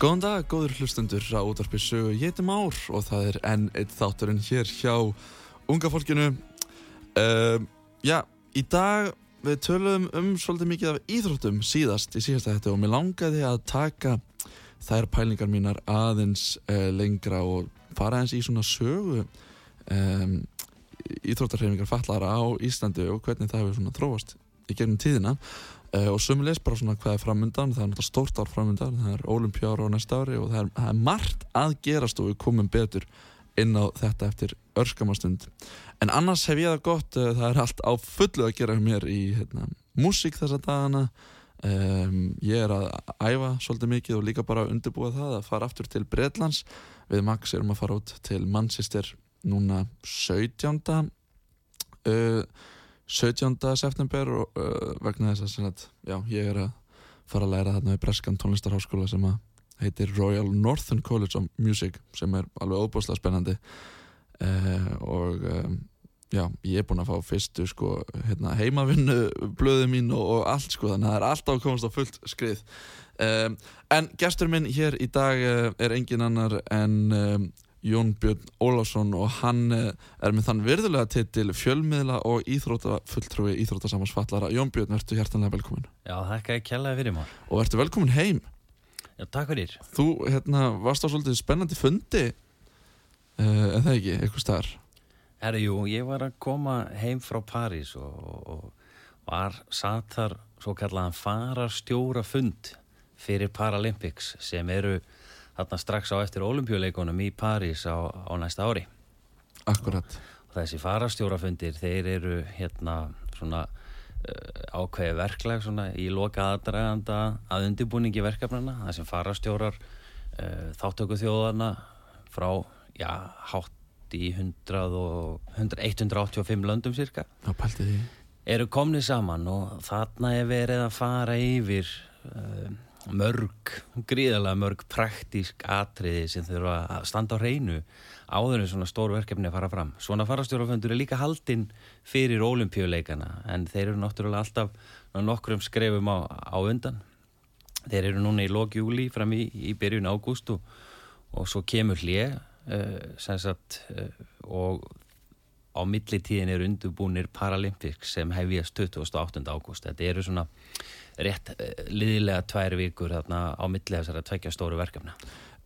Góðan dag, góður hlustendur á útvarpi sögu heiti Már og það er enn eitt þátturinn hér hjá unga fólkinu. Um, Já, í dag við töluðum um svolítið mikið af íþróttum síðast í síðasta þetta og mér langaði að taka þær pælingar mínar aðeins uh, lengra og fara eins í svona sögu um, íþróttarhefingar fallara á Íslandi og hvernig það hefur svona þróast í gegnum tíðina Uh, og sömulegis bara svona hvað er framöndan það er náttúrulega stórt ár framöndan það er olimpjára á næsta ári og það er, það er margt að gerast og við komum betur inn á þetta eftir örskamastund en annars hef ég það gott uh, það er allt á fullu að gera mér í hérna, músík þessa dagana um, ég er að æfa svolítið mikið og líka bara að undirbúa það að fara aftur til Breitlands við Max erum að fara út til Manchester núna 17. Uh, 17. september og uh, vegna þess að að, já, ég er að fara að læra þarna við Breskan tónlistarháskóla sem heitir Royal Northern College of Music sem er alveg óbúslega spennandi uh, og um, já, ég er búin að fá fyrstu sko, hérna, heimavinnu blöðu mín og, og allt sko, þannig að það er alltaf komast á fullt skrið um, en gestur minn hér í dag uh, er engin annar en um, Jón Björn Ólásson og hann er með þann virðulega titil fjölmiðla og íþrótafulltrúi íþrótasamansfallara. Jón Björn, verður hjertanlega velkomin. Já, þakka ég kjallaði fyrir mér. Og verður velkomin heim. Já, takk fyrir. Þú, hérna, varst á svolítið spennandi fundi, uh, en það ekki, eitthvað starf? Herri, jú, ég var að koma heim frá París og, og var satt þar svo kallaðan fararstjóra fund fyrir Paralympics sem eru þarna strax á eftir olimpíuleikonum í París á, á næsta ári. Akkurat. Og þessi farastjórafundir, þeir eru hérna svona uh, ákveði verklag svona í loka aðdraganda að undirbúningi verkefnana, það sem farastjórar uh, þáttöku þjóðana frá, já, hátt í 100 og 100, 185 löndum cirka. Eru komnið saman og þarna er verið að fara yfir... Uh, mörg, gríðalega mörg praktísk atriði sem þurfa að standa á hreinu áður en svona stór verkefni að fara fram. Svona farastjóraföndur er líka haldinn fyrir ólimpíuleikana en þeir eru náttúrulega alltaf nokkrum skrefum á, á undan. Þeir eru núna í lóki júli fram í, í byrjun ágúst og, og svo kemur hlið uh, uh, og á millitíðin eru undurbúnir Paralympics sem hefjast 28. ágúst. Þetta eru svona rétt liðilega tvær vikur þarna á milli þessara tveikja stóru verkefna.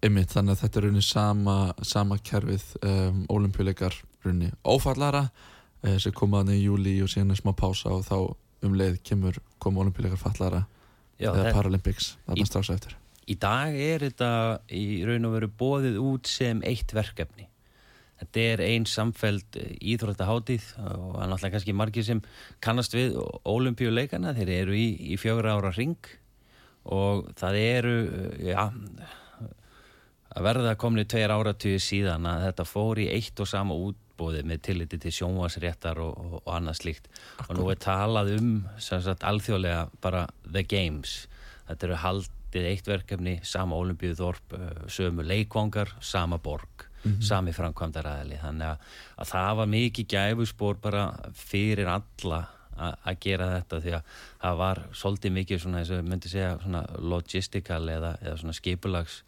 Einmitt, þannig að þetta er runni sama, sama kerfið um, ólimpíuleikar runni ófallara uh, sem komaðan í júli og síðan er smá pása og þá um leið kemur koma ólimpíuleikar fallara Já, eða Paralympics þarna strax eftir. Í dag er þetta í raun og veru bóðið út sem eitt verkefni Þetta er einn samfeld íþróttaháttið og náttúrulega kannski margir sem kannast við ólimpíuleikana, þeir eru í, í fjögra ára ring og það eru, já, að verða komni tveir áratíu síðan að þetta fór í eitt og sama útbóði með tilliti til sjónvarsréttar og, og, og annað slíkt. Akkur. Og nú er talað um, sagt, alþjóðlega bara The Games. Þetta eru haldið eitt verkefni, sama ólimpíu þorp, sömu leikvangar, sama borg mm -hmm. sami framkvæmdaræðili þannig að, að það var mikið gæfuspor bara fyrir alla að gera þetta því að það var svolítið mikið svona, eins og ég myndi segja svona logistical eða, eða svona skipulags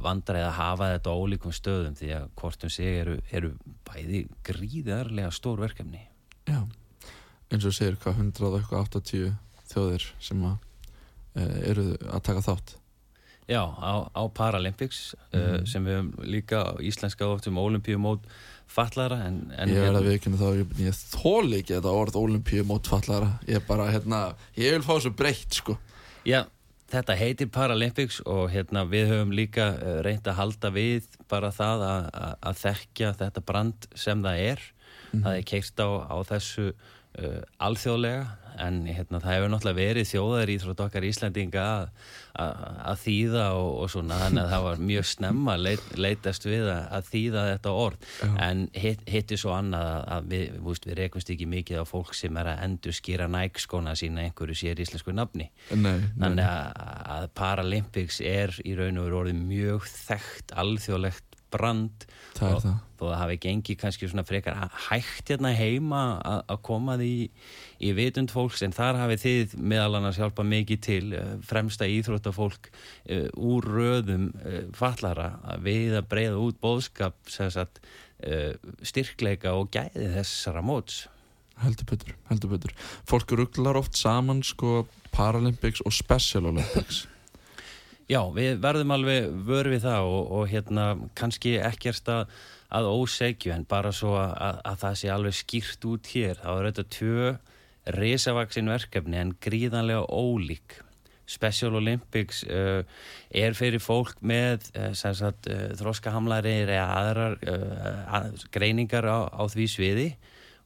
vandræði að hafa þetta á ólíkum stöðum því að hvortum sig eru, eru bæði gríðarlega stór verkefni. Já, eins og segir hvað 180 þjóðir sem að, e, eru að taka þátt Já, á, á Paralympics uh, sem við höfum líka íslenska oft um olimpíumót fallara en, en Ég verð að viðkynna þá, ég, ég þóli ekki þetta orð olimpíu mótfallara Ég er bara, hérna, ég vil fá þessu breytt, sko. Já, þetta heitir Paralympics og hérna við höfum líka uh, reynd að halda við bara það að, að, að þekkja þetta brand sem það er. Það er keirt á, á þessu uh, alþjóðlega en hérna, það hefur náttúrulega verið þjóðar í okkar Íslandinga að, þýða og, og svona þannig að það var mjög snemma leit, leitast við að, að þýða þetta orð. En hitt, hitti svo annað að, að við, við, við rekumst ekki mikið á fólk sem er að endur skýra nækskona sína einhverju sér íslensku nafni. Nei, nei, Þannig að, að Paralympics er í raun og veru orðið mjög þekkt alþjóðlegt brand Það og, það. og það hafi gengið kannski svona frekar hægt hérna heima að koma því í vitund fólks en þar hafi þið meðal annars hjálpa mikið til uh, fremsta íþróttafólk uh, úr röðum uh, fallara að við að breyða út bóðskap sagt, uh, styrkleika og gæði þessara móts. Heldur betur, heldur betur. Fólk rugglar oft saman, sko, Paralympics og Special Olympics Já, við verðum alveg vör við það og, og hérna kannski ekkert að, að ósegju en bara svo að, að, að það sé alveg skýrt út hér. Það er auðvitað tvö risavaksin verkefni en gríðanlega ólík. Special Olympics uh, er fyrir fólk með uh, sagt, uh, þróskahamlarir eða aðrar að, greiningar á, á því sviði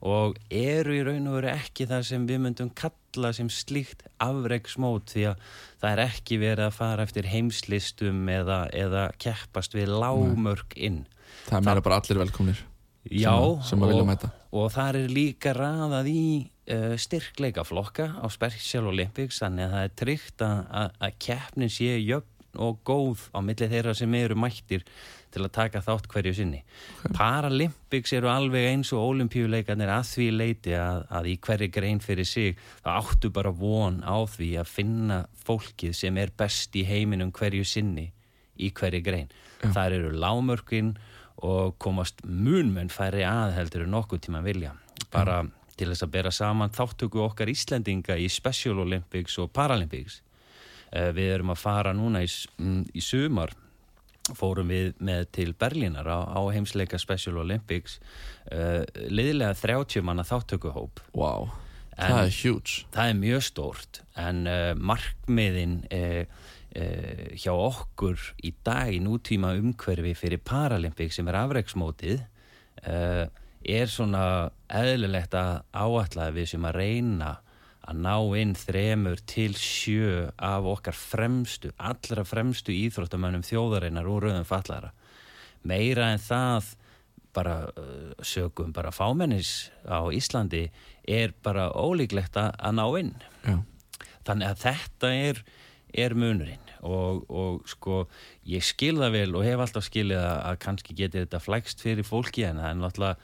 og eru í raun og veru ekki það sem við myndum kalla sem slíkt afreiksmót því að það er ekki verið að fara eftir heimslistum eða, eða keppast við lágmörk inn. Það er meira bara allir velkomnir Já, að- sem að vilja og, mæta. og það er líka raðað í uh, styrkleikaflokka á Special Olympics þannig að það er tryggt að keppnin sé jöfn og góð á milli þeirra sem eru mættir til að taka þátt hverju sinni. Paralympics eru alveg eins og olimpíuleikarnir að því leiti að, að í hverju grein fyrir sig það áttu bara von á því að finna fólkið sem er best í heiminum hverju sinni í hverju grein. Það eru lámörkin og komast munmenn færri að heldur nokkuð tíma vilja. Bara til þess að bera saman þáttöku okkar Íslendinga í Special Olympics og Paralympics. Uh, við erum að fara núna í, mm, í sumar. Fórum við með til Berlínar á, á heimsleika Special Olympics. Uh, liðlega 30 manna þáttökuhóp Wow, En- það er huge. það er mjög stórt. En uh, markmiðin uh, hjá okkur í dag í nútíma umhverfi fyrir Paralympics sem er afreiksmótið er svona eðlilegt að að við sem að reyna að ná inn þremur til sjö af okkar fremstu, allra fremstu íþróttamönnum þjóðarinnar úr rauðum fallara. Meira en það bara uh, sögum bara fámennis á Íslandi er bara ólíklegt að, ná inn. Já, Þannig að þetta er, er munurinn og, og sko ég skil það vel og hef alltaf skilið að, að kannski geti þetta flækst fyrir fólki en það er náttúrulega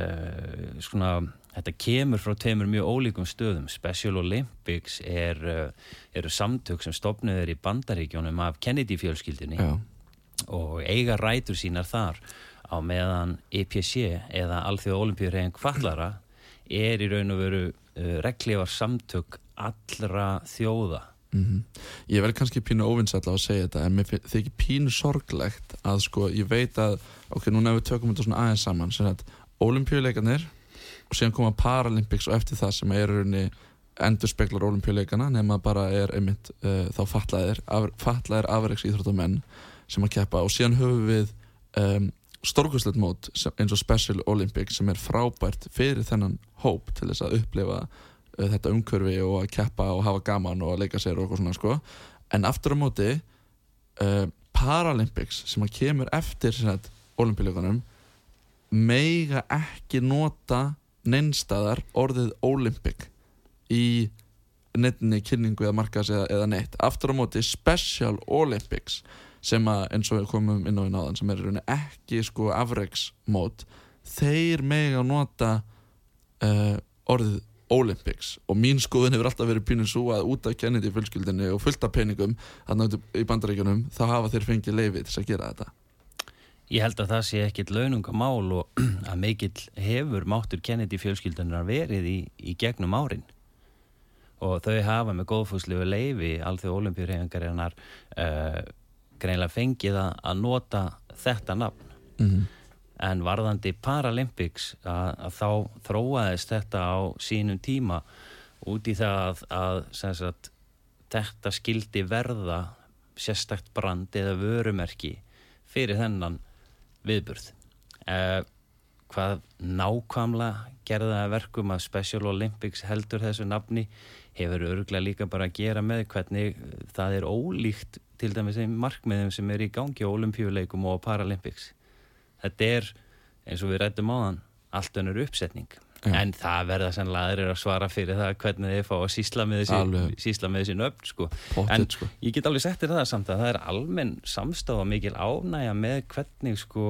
uh, svona, þetta kemur frá tveimur mjög ólíkum stöðum. Special Olympics er, uh, eru samtök sem stopnuð er í bandaríkjónum af Kennedy fjölskyldinni já, og eiga rætur sínar þar. Á meðan EPC eða Alþjóða Olimpíurhegin Kvallara er í raun og veru uh, reglívar samtök allra þjóða. Mhm. Ég verð kannski pínu óvinnsall á að segja þetta en mér þykir pínu sorglegt að sko, ég veit að ok, núna ef við tökum þetta svona aðeins saman sem að olimpíuleikarnir og síðan koma Paralympics og eftir það sem er endur speklar olimpíuleikana nema bara er einmitt uh, þá fatlaðir, af, fatlaðir afreiks íþróttamenn sem að keppa. Og síðan höfum við um, stórkvæslegt mót eins og Special Olympics sem er frábært fyrir þennan hóp til þess að upplifa uh, þetta umhverfi og að keppa og hafa gaman og að leika sér og eitthvað svona sko. En aftur á móti uh, Paralympics sem að kemur eftir olimpíuleikunum meiga ekki nota neinstæðar orðið Olympic í nefni kynningu eða markas eða, eða neitt. Aftur á móti Special Olympics sem að eins og við komum inn á í náðan sem er ekki sko afreiksmót þeir mega nota uh, orðið Olympics. Og mín skoðun hefur alltaf verið pínu svo að út af Kennedy fjölskyldinni og fullt af peningum í bandaríkjunum þá hafa þeir fengið leifi til að gera þetta Ég held að það sé ekkit launungamál og að mikill hefur máttur Kennedy fjölskyldunar verið í, í gegnum árin. Og þau hafa með góðfúslegu leifi alþjóð olimpíurhefingarinnar uh, greinlega fengið að, nota þetta nafn. Mm en varðandi Paralympics að, að þá þróaðist þetta á sínum tíma út í það að, að sagt, þetta skildi verða sérstakt brand eða vörumerki fyrir þennan viðburð. Eh, hvað nákvæmlega gerða verkum að Special Olympics heldur þessu nafni hefur öruglega líka bara að gera með hvernig það er ólíkt til dæmis þeim markmiðum sem er í gangi á olimpíuleikum og Paralympics. Þetta er eins og við rættum á þann allt önnur uppsetning Já. en það verða sannlega aðrir að svara fyrir það hvernig þið fá að sísla með þessi, nöfn sko. Pottet, en sko. ég get alveg sett þér það samt að það er almenn samstafa mikil ánægja með hvernig sko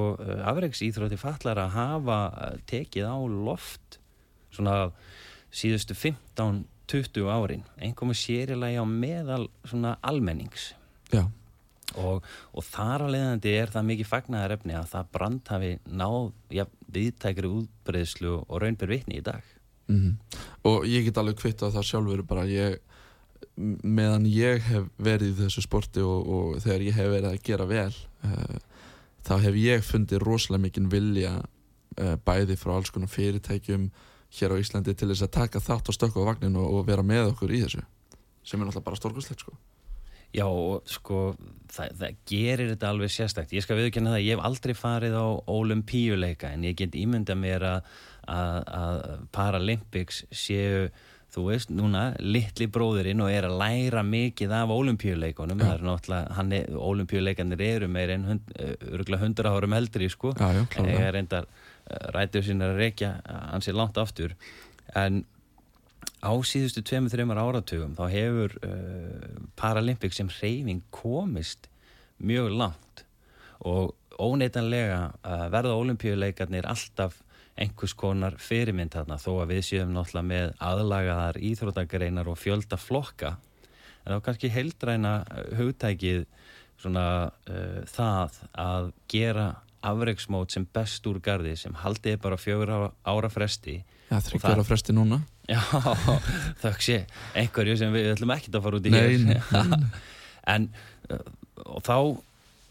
afreiksýþrótti fallar að hafa eh, tekið á loft svona síðustu 15-20 árin einhverjum sérilagi á meðal svona almennings Já, og, og þar að leiðandi er það mikið fagnaðar efni að það brand hafi náð ja, viðtækri útbreyðslu og raunbyr vitni í dag. Mm og ég get alveg kvitt á það sjálfur bara ég meðan ég hef verið í þessu sporti og, og þegar ég hef verið að gera vel uh, þá hef ég fundið rosalega mikinn vilja uh, bæði frá alls konar fyrirtækjum hér á Íslandi til þess að taka þátt og stökka á vagnin og, og vera með okkur í þessu sem er náttúrulega bara stórkostlegt sko Já, sko, það, það gerir þetta alveg sérstakt. Ég skal viðkynna það, ég hef aldrei farið á olimpíuleika en ég get ímynda mér að, að, að Paralympics séu, þú veist, núna litli bróðurinn og er að læra mikið af olimpíuleikunum. Það er náttúrulega, er, olimpíuleikanir eru meir en hund, örgulega hundra árum eldri, sko. Já, já, klárlega. ég er reyndar rættur sín að reykja hansi langt aftur. En á síðustu tveimur, þreimur áratugum þá hefur uh, Paralympics sem reyfing komist mjög langt og óneitanlega uh, verða olimpíuleikarnir alltaf einhvers konar fyrirmynd þarna þó að við séum náttúrulega með aðlagaðar íþróttagreinar og fjölda flokka. En þá kannski heildræna uh, hugtækið svona uh, það að gera afreiksmót sem best úr gardi sem haldið bara fjögur ára, ára fresti. Já, það- þryggjar á fresti núna. Já, þökk sé. Einhverju sem við ætlum ekkert að fara út í Nei, hér nei, en uh, og þá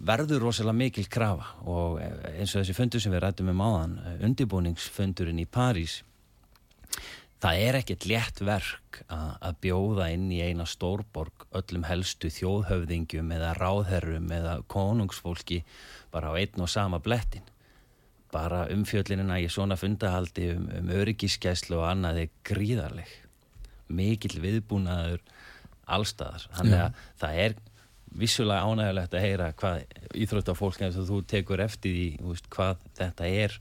verður rosalega mikil krafa. Og eh, eins og þessi fundur sem við rættum um áðan eh, undirbúningsfundurinn í París það er ekkert létt verk að, að bjóða inn í eina stórborg öllum helstu þjóðhöfðingjum eða ráðherrum eða konungsfólki bara á einn og sama blettin. Bara umfjöllinina í svona fundahaldi um, um öryggiskeslu og annað er gríðarleg. Mikill viðbúnaður allstaðar þannig að það er vissulega ánægulegt að heyra hvað íþróttafólk eins og þú tekur eftir því veist, hvað þetta er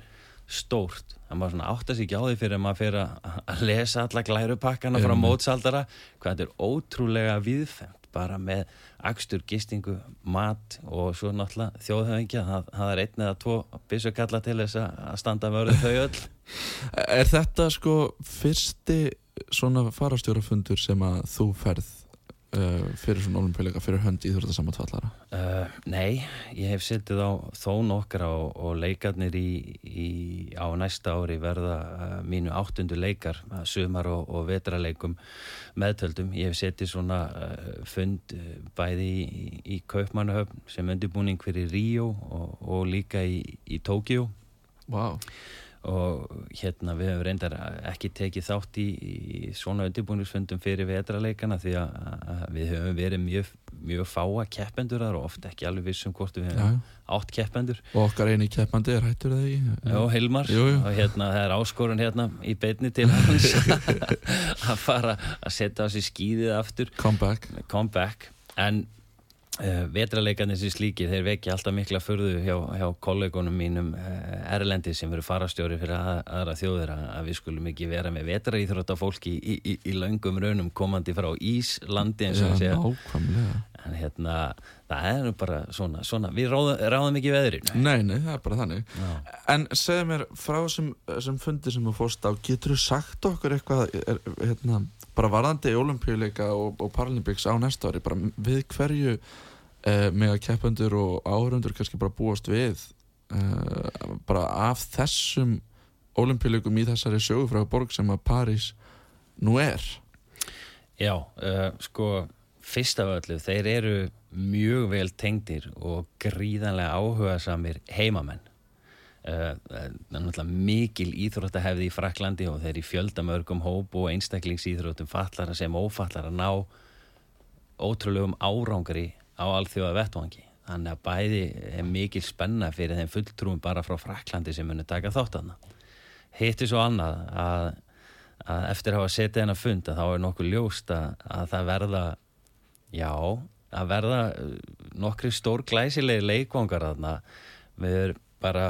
stórt. Að maður svona átta sig ekki á því fyrir að maður fyrir að, lesa alla glærupakkana frá mótsaldara hvað þetta er ótrúlega viðfemt bara með akstur, gistingu, mat og svo náttúrulega þjóðhöfingja það, það er einn eða tvo byssu kalla til þess að standa vörðu þau öll. Er þetta sko fyrsti svona farastjórafundur sem að þú ferð uh, fyrir svona olimpíuleika fyrir hönd í Íþróttasambatvallara? Uh, nei, ég hef setið á þó nokkra og, og leikarnir í, í, á næsta ári verða uh, mínu áttundu leikar, sumar og, og vetraleikum meðtöldum. Ég hef setið svona fund bæði í, í Kaupmannahöfn sem undirbúning fyrir Ríó og, og líka í, í Tókjó Vá, og hérna við hefum reyndar ekki tekið þátt í, í svona undirbúningsfundum fyrir vetraleikana því að, að við höfum verið mjög, mjög fáa keppendur. Þar og oft ekki alveg vissum hvort við já, höfum já. átt keppendur. Og okkar eini keppandi er hættur það ekki? Já, Hilmar. Jú, jú. og hérna það er áskorun hérna í beinni til hans. Að fara að setja á sig skýðið aftur. Come back. Come back. En vetraleikarnir sem slíki þeir vekja alltaf mikla förðu hjá, hjá kollegunum mínum uh, Erlendi sem eru farastjóri fyrir að, aðra þjóðir að, við skulum ekki vera með vetraíþrótta fólki í, í, í löngum raunum komandi frá Íslandi eins og nákvæmlega. En hérna það er bara svona, svona við ráðum, ráðum ekki veðrinu. Nei, nei, það er bara þannig. Já. En segðu mér frá þessum, þessum fundi sem þú fórst á Getur þú sagt okkur eitthvað er, hérna, bara varðandi olimpíuleika og, og Paralympics á næsta ári bara við hverju eh, með að keppendur og áhörundur kannski bara búast við eh, bara af þessum olimpíuleikum í þessari sögufræðu borg sem að París nú er Já, uh, sko fyrst af öllu, þeir eru mjög vel tengdir og gríðanlega áhuga samir heimamenn. Það er náttúrulega mikil íþróttahefði í Fraklandi og þeir í fjöldamörgum hóp og einstaklingsýþróttum fallara sem ófallara ná ótrúlegum árangri á alþjóða vettvangi. Þannig að bæði er mikil spenna fyrir þeim fulltrúum bara frá Fraklandi sem munir taka þátt aðna. Hittir svo annað að, að eftir að hafa setið hennar fund að þá er nokkuð ljóst að, að það verða, já, að verða nokkri stór glæsilegi leikvangar aðna. Við erum bara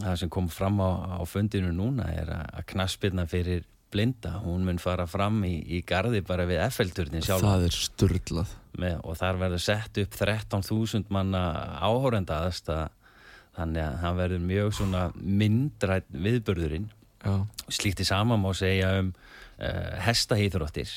það sem kom fram á, á fundinu núna er að knaspirna fyrir blinda, hún mun fara fram í, í gardi bara við FL-turnin sjálf Það er sturdlað með, og þar verður sett upp 13.000 manna áhórenda aðstæða þannig að það verður mjög svona myndrætt viðbörðurinn Já, slíkti sama má segja um uh, hestahýþróttir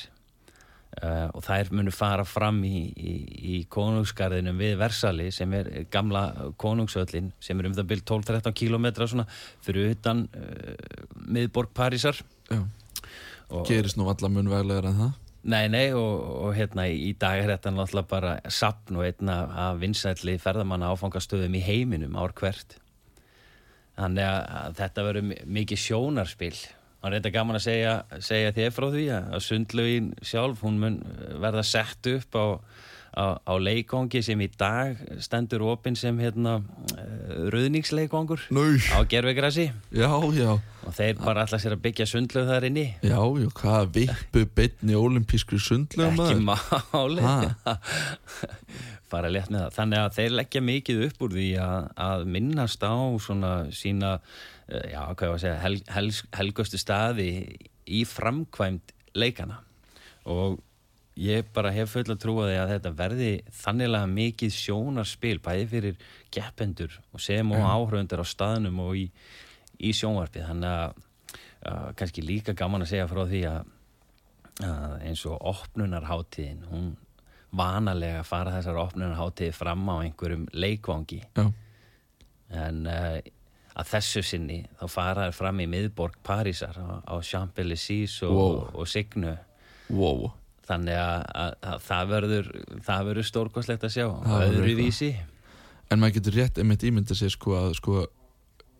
Uh, og þær munir fara fram í, í, í konungsgarðinum við Versali sem er gamla konungsöllin sem er um það byrjum 12-13 kílometra svona fyrir utan uh, miðborg Parísar. Og, Gerist nú alla munveglegar en það. Nei, nei og, og hérna í dag er þetta náttúrulega bara sapn og einna af vinsætli ferðamanna áfangastöðum í heiminum ár hvert. Þannig að, að þetta verður mi- mikið sjónarspil þetta er gaman að segja, segja þér frá því að sundlaugin sjálf hún mun eh, verða sett upp á, á, á leikongi sem í dag stendur opinn sem hérna rauðningsleikongur Nau á gervegrassi Já, já, og þeir bara alltaf sér að byggja sundlaug þar inni. Já, já, hvað vippu beinni olimpískri ekki maður? máli. Ha? fara létt með það. Þannig að þeir leggja mikið upp úr því að, að minnast á svona sína eh, já, hvað ég var að segja hel, hel, helgustu staði í framkvæmt leikana og ég bara hef full að trúa því að þetta verði þanniglega mikið sjónarspil bæði fyrir geppendur og sem og áhröndur á staðnum og í, í sjónvarpið þannig að uh, kannski líka gaman að segja frá því að, að eins og opnunarháttíðin hún vanalega fara þessar opnunarháttíði fram á einhverjum leikvangi. Já, en uh, að þessu sinni þá fara þær fram í miðborg Parísar á, á Champs-Élysées og, Wow. og Signu. Wow. Þannig að, að, að það verður það verður stórkostlegt að sjá öðruvísi. En maður getur rétt einmitt ímyndið sér sko að sko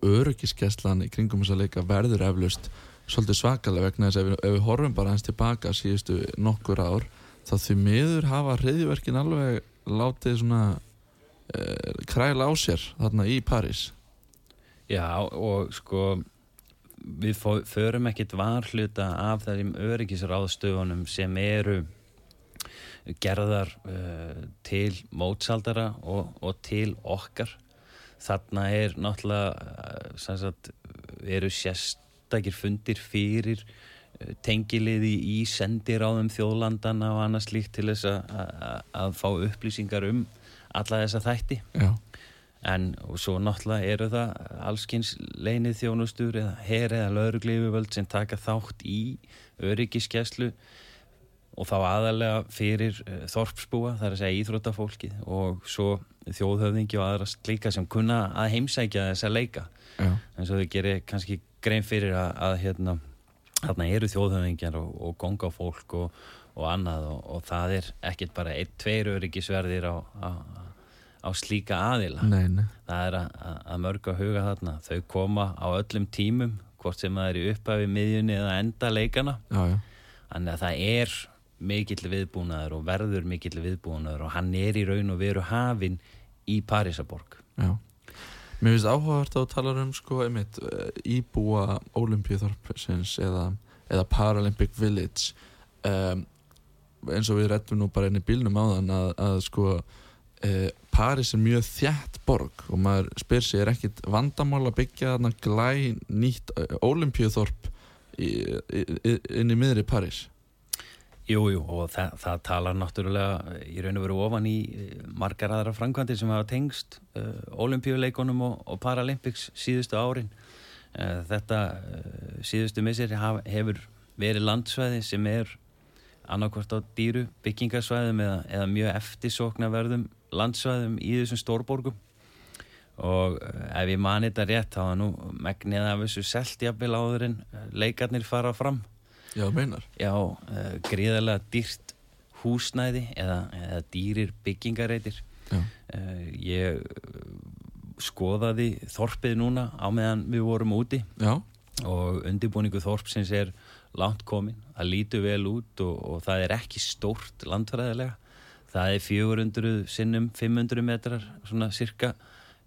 öryggiskeslan í kringum þessa leika verður eflaust svolítið svakalega vegna þess að ef ef við horfum bara hans tilbaka síðustu nokkur ár þá því miður hafa reyðverkin alveg látið svona uh, kræla á sér þarna í París Já og sko við förum ekkit varhluta af þessum öryggisráðstöfunum sem eru gerðar uh, til mótsaldara og, og til okkar. Þarna er náttúrulega sem sagt, eru sérstakir fundir fyrir uh, tengiliði í sendiráðum þjóðlandana og annað slíkt til þess að fá upplýsingar um alla þessa þætti. Já, En og svo náttúrulega eru það allskins leinið þjónustur eða her eða lauruglífuvöld sem taka þátt í öryggiskeslu og þá aðalega fyrir uh, þorpsbúa, það er að segja íþróttafólkið og svo þjóðhöfðingi og aðra slíka sem kunna að heimsækja þessa leika. já, En svo þau gerir kannski grein fyrir að, að hérna, þarna eru þjóðhöfðingjar og, og gongafólk og, og annað og, og það er ekkert bara einn, tveir öryggisverðir á, á, á slíka aðila. Nei, nei. Það er að, að, mörg að huga þarna. Þau koma á öllum tímum hvort sem það er í upphafi, miðjunni eða enda leikana. Já, já, þannig að það er mikill viðbúnaður og verður mikill viðbúnaður og hann er í raun og veru hafinn í Parísaborg já. Mér finnst áhugavert að þú talar um sko einmitt uh, íbúa Olympiaþorpsins eða, eða Paralympic Village. Um, eins og við rettum nú bara inn í bílnum á þann að, að sko uh, Paris er mjög þjætt borg og maður spyr sig er ekkit vandamál að byggja þarna glæ nýtt uh, Olympiaþorp í, í, inn í miðri Paris Jú, jú, og það, það talar náttúrulega í raun og veru ofan í eh, margar aðra framkvæmdir sem hafa tengst uh, olimpíuleikunum og, og Paralympics síðustu árin. Uh, þetta uh, síðustu missir hefur verið landsvæði sem er annarkvort á dýru byggingarsvæðum eða, eða mjög eftirsóknarverðum landsvæðum í þessum stórborgum. Og uh, ef ég mani þetta rétt þá er nú megnið af þessu seltjafil áður en uh, leikarnir fara fram. Já, meinar. Já, uh, gríðarlega dýrt húsnæði eða, eða dýrir byggingareitir. Já. uh, ég skoðaði þorpið núna á meðan við vorum úti. Já, og undirbúningu þorpsins er langt komin, það lítur vel út og, og það er ekki stórt landfræðilega. Það er 400 sinnum 500 metrar svona cirka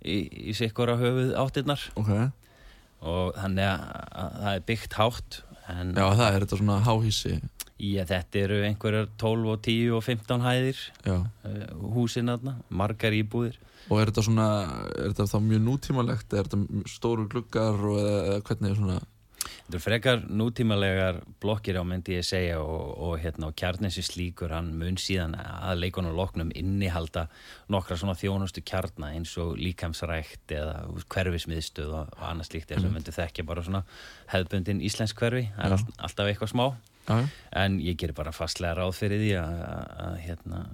í, í sikkora höfuð áttirnar. Ok. Og þannig að, að það er byggt hátt en Já, það er þetta svona háhísi að þetta eru einhverjar 12 og 10 og 15 hæðir Já, uh, húsin aðna, margar íbúðir. Og er þetta svona, er þetta þá mjög nútímalegt, er þetta stóru gluggar og eða, eða hvernig er svona Þetta er frekar nútímalegar blokkir á myndi ég segja og, og, hérna, og kjarninsi slíkur hann mun síðan að leikunum loknum innihalda nokkra svona þjónustu kjarna eins og líkamsrækt eða hverfismiðstöð og, og annað slíkt eins og myndi þekkja bara svona hefðbundin íslensk hverfi, það er all, alltaf eitthvað smá. Já, en ég ger bara fastlega ráð fyrir því að, að, hérna,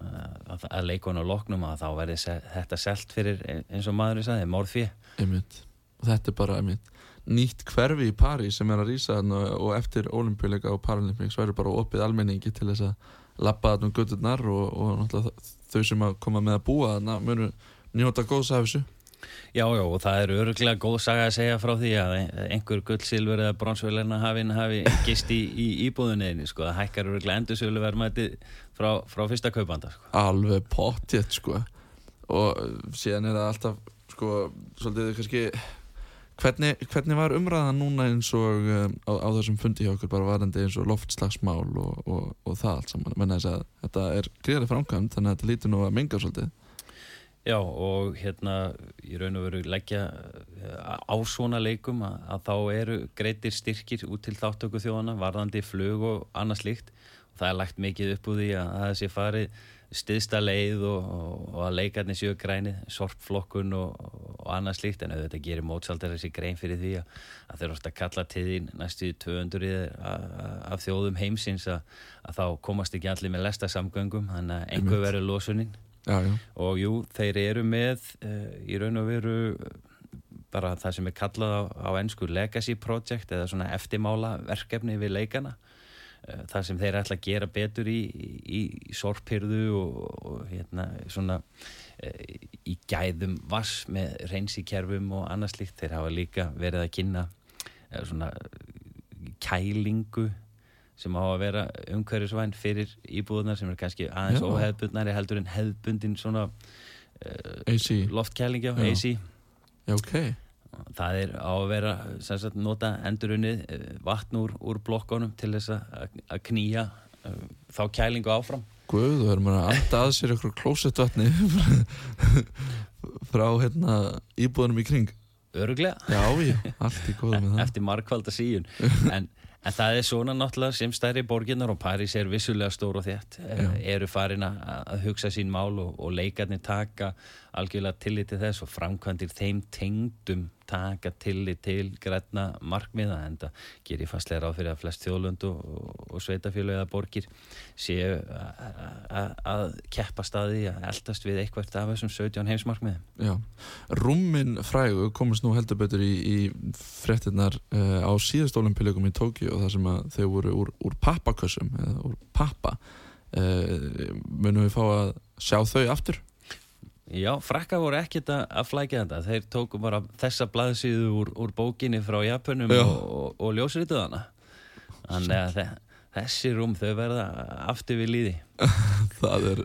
að, að leikunum loknum að þá verði se, þetta selt fyrir eins og morðfið einmitt. Og þetta er bara einmitt nýtt hverfi í París sem er að rýsa og eftir olimpíuleika og Paralympics verður bara opið almenningi til þess að labba þarna um gödurnar og, og náttúrulega þau sem að koma með að búa þarna munu njóta góðs af þessu. Já, já, og það er öruglega góð saga að segja frá því að einhver gull, silfur eða bronsvöleina hafinn hafi gist í, í íbúðunniðinni, sko, það hækkar öruglega endursölu verðmæti frá, frá fyrsta kaupanda, sko. alveg pottjett sko. Og síðan er það alltaf sko svolítið kannski hvernig, hvernig var umræðan núna eins og um, á, á þessum fundi hjá okkur bara varandi eins og loftslagsmál og, og, og það allt saman menna þess að þetta er greiðlega framkvæmt þannig að þetta lítur nú að menga svolítið Já, og hérna, ég raun og veru leggja eh, á svona leikum að, að þá eru greitir styrkir út til þáttöku þjóðana, varðandi flug og annað slíkt. Og það er lagt mikið upp úr því að það sé farið stiðsta leið og, og, að leikarnir séu grænið, sorpflokkun og, og annað slíkt, en auðvitað gerir mótsaldar þessi grein fyrir því að, að þeir ofta kalla til þín næstu 200 af þjóðum heimsins að, að þá komast ekki allir með lestasamgöngum, þannig að einhver verður losuninn og jú, þeir eru með uh, í raun og veru bara það sem er kallað á, á ennsku legacy project eða svona eftirmála verkefni við leikana það sem þeir ætla að gera betur í, í, í sorphyrðu og, og hérna svona uh, í gæðum vass með reynsikerfum og annað slíkt þeir hafa líka verið að kynna uh, svona kælingu sem á að vera umhverfisvæn fyrir íbúðunar sem er kannski aðeins Já. óhefbundnari heldur en hefbundin svona AC loftkælingi á. AC já, ok, það er á að vera sagt, nota endurunnið uh, vatn úr, úr blokkonum til þess að knýja uh, þá kælingu áfram. Guð, þú verður maður að anda að sér ykkur klósettvatni frá hérna íbúðunum í kring. Öruglega já, já, allt í góðu með það. Eftir markvalda síun. En, en það er svona náttúrulega sem stærri borginnar og París er vissulega stór og þétt Já. eru farin að hugsa sín mál og, og leikarnir taka algjörlega tillit til þess og framkvæmdir þeim tengdum taka tillit til græna markmiða en það gerir fastlega ráð fyrir að flest þjóðlönd og, sveitafjölu eða borgir séu að keppa staði að eldast við eitthvað af þessum 17 heimsmarkmiðum. Já, rúmmin frægu komast nú heldur betur í, í fréttinnar uh, á síðast olimpíuleikum í Tókíu og það sem að þau voru úr, úr pappakössum eða úr pappa uh, munum við fá að sjá þau aftur Já, frakka voru ekkert að flækja þetta. Þeir tóku bara þessa blaðsíðu úr, úr bókinni frá Japunum Já. og, og, og ljósrituð hana. Þannig að þe þessi rúm þau verða aftur við líði það er,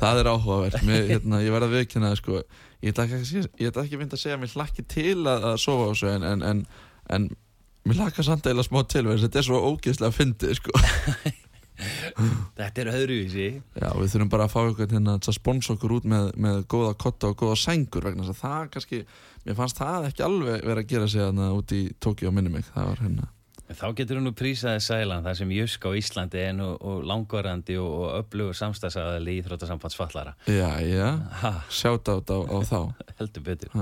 það er áhugavert. Mér, hérna, ég verða viðkynna sko, ég ætla ekki, ekki mynd að segja að mér hlakki til að, að sofa á þessu en, en, en, en mér hlakka samt eila smá til vegna þess að þetta er svo ógeðslega fyndið sko. Þetta er öðruvísi. Já, við þurfum bara að fá ykkur hérna til að sponsa okkur út með, með góða kotta og góða sængur vegna þess að það kannski, mér fannst það ekki alveg vera að gera sig hérna út í Tókíu á minni mig, það var hérna Þá getur hún nú prísaði sælan þar sem Jusk á Íslandi er nú og langvarandi og, og öflugur samstagsaðali í Íþróttasambandsfallara Já, já, Ha, sjátt á, á þá. Heldur betur.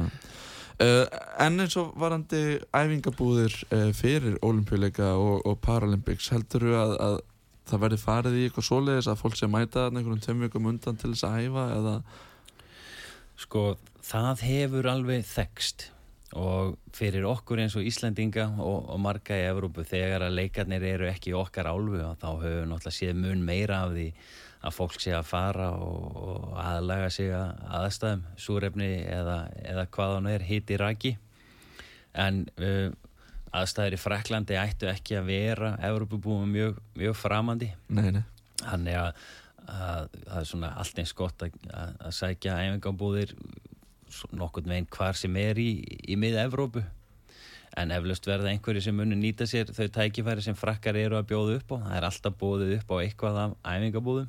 Uh, En eins og varandi æfingabúðir uh, fyrir olimpíuleika og, og Paralympics heldur þú að, að það verði farið í eitthvað svoleiðis að fólk sé mæta tveim vikum undan til þess að æfa eða, Sko, það hefur alveg þekst og fyrir okkur eins og Íslandinga og, og marga í Evrópu þegar að leikarnir eru ekki í okkar álfu þá höfum náttúrulega séð mun meira af því að fólk sé að fara og, og aðlaga sig að aðstæðum, súrefni eða, eða hvað hann er, hiti raki. En uh, aðstæður í Fraklandi ættu ekki að vera Evrópubúum mjög, mjög framandi. Nei, nei. Þannig að, að það er svona allt eins gott að, að, að sækja æfingabúðir nokkurn veginn hvar sem er í, í miða-Evrópu en eflaust verða einhverju sem munir nýta sér þau tækifæri sem frakkar eru að bjóða upp á. Það er alltaf bóðið upp á eitthvað af æfingabúðum.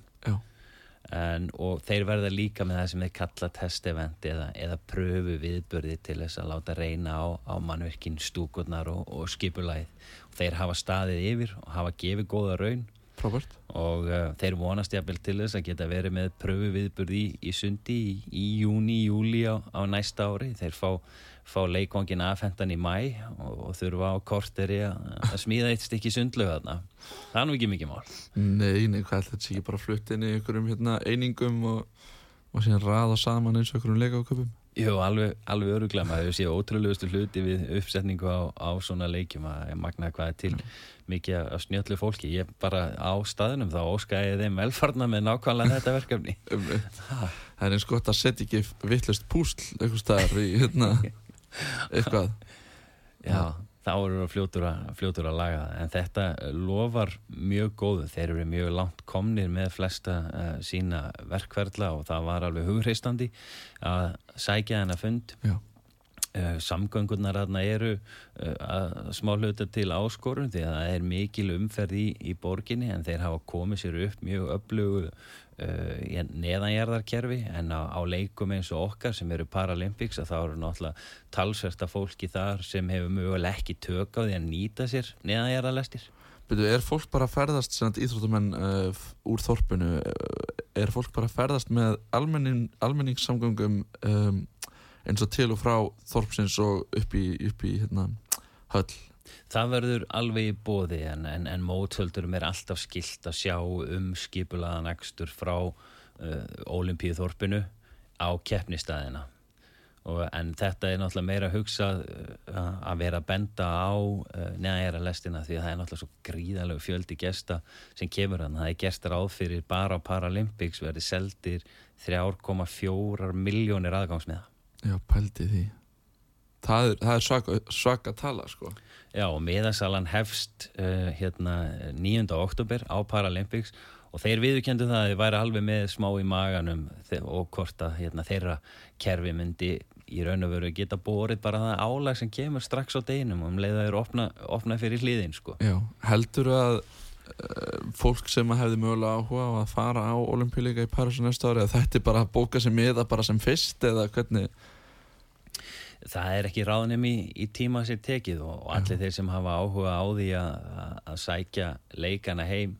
En, og þeir verða líka með það sem þeir kalla testevent eða, eða pröfu viðbörði til þess að láta reyna á, á mannverkin stúkurnar og, og skipulæð og þeir hafa staðið yfir og hafa gefið góða raun. Frábært. og uh, þeir vonast jafnvel til þess að geta verið með pröfu viðburði í, í sundi í, í júni, júli á, á næsta ári. Þeir fá, fá leikvangin aðfendan í mæ og, og þurfa á korteri að smíða eitt stykki sundlög þarna. Það er nú ekki mikið mál. Nei, nei, hvað ætla þetta ekki bara að flutta inn í einhverjum hérna, einingum og, og síðan raða saman eins og einhverjum leikaköpum Jú, alveg, alveg öruglega maður séð ótrúlegustu hluti við uppsetningu á, á svona leikjum að ég magnaði hvað er til mikið af snjöldlu fólki. Ég bara á staðunum þá óskæði þeim velfarna með nákvæmlega þetta verkefni. Það er eins gott að setja ekki vittlust púsl eitthvað staðar í hérna eitthvað. Já, þá eru það fljótur að, fljótur að laga en þetta lofar mjög góðu. Þeir eru mjög langt komnir með flesta uh, sína verkverðla og það var alveg hugreistandi að sækja hennar fund. Já. Uh, samgöngurnar þarna eru uh, að smá hluta til áskorun því að það er mikil umferð í, í borginni en þeir hafa komið sér upp mjög öflugu uh, neðanjarðarkerfi en á, á leikum eins og okkar sem eru Paralympics að þá eru náttúrulega talsverta fólki þar sem hefur möguleg ekki tök á því að nýta sér neðanjarðarlestir. Byrju, er fólk bara að ferðast sem íþróttamenn uh, úr þorpinu er fólk bara að ferðast með almenning, almenningssamgöngum um, eins og til og frá þorpsins og upp í, upp í hérna, höll. Það verður alveg í bóði en, en, en mótöldurum er alltaf skilt að sjá um skipulaðan ekstur frá uh, Ólimpíuþorpinu á keppnistæðina og, en þetta er náttúrulega meira hugsað uh, að vera að benda á uh, neðanjæra lestina því að það er náttúrulega svo gríðalegu fjöldi gesta sem kemur hann, það er gert ráð fyrir bara á Paralympics verði seldir 3,4 miljónir aðgangsmiða Já, pældi því Það er, það er svaka, svaka tala sko Já, og miðasalan hefst uh, hérna 9. oktober á Paralympics og þeir viðurkendu það að þið væri alveg með smá í maganum og hvort að hérna, þeirra kerfi myndi í raun og veru geta borið bara það álag sem kemur strax á deginum og um leiða þeir opna, opna fyrir hliðin sko. Já, heldur að fólk sem hefði mögulega áhuga á að fara á olimpíuleika í Parísu næsta ári að þetta er bara að bóka sem miða bara sem fyrst eða hvernig? Það er ekki ráðnum í, í tíma sér tekið og allir þeir sem hafa áhuga á því að, að sækja leikana heim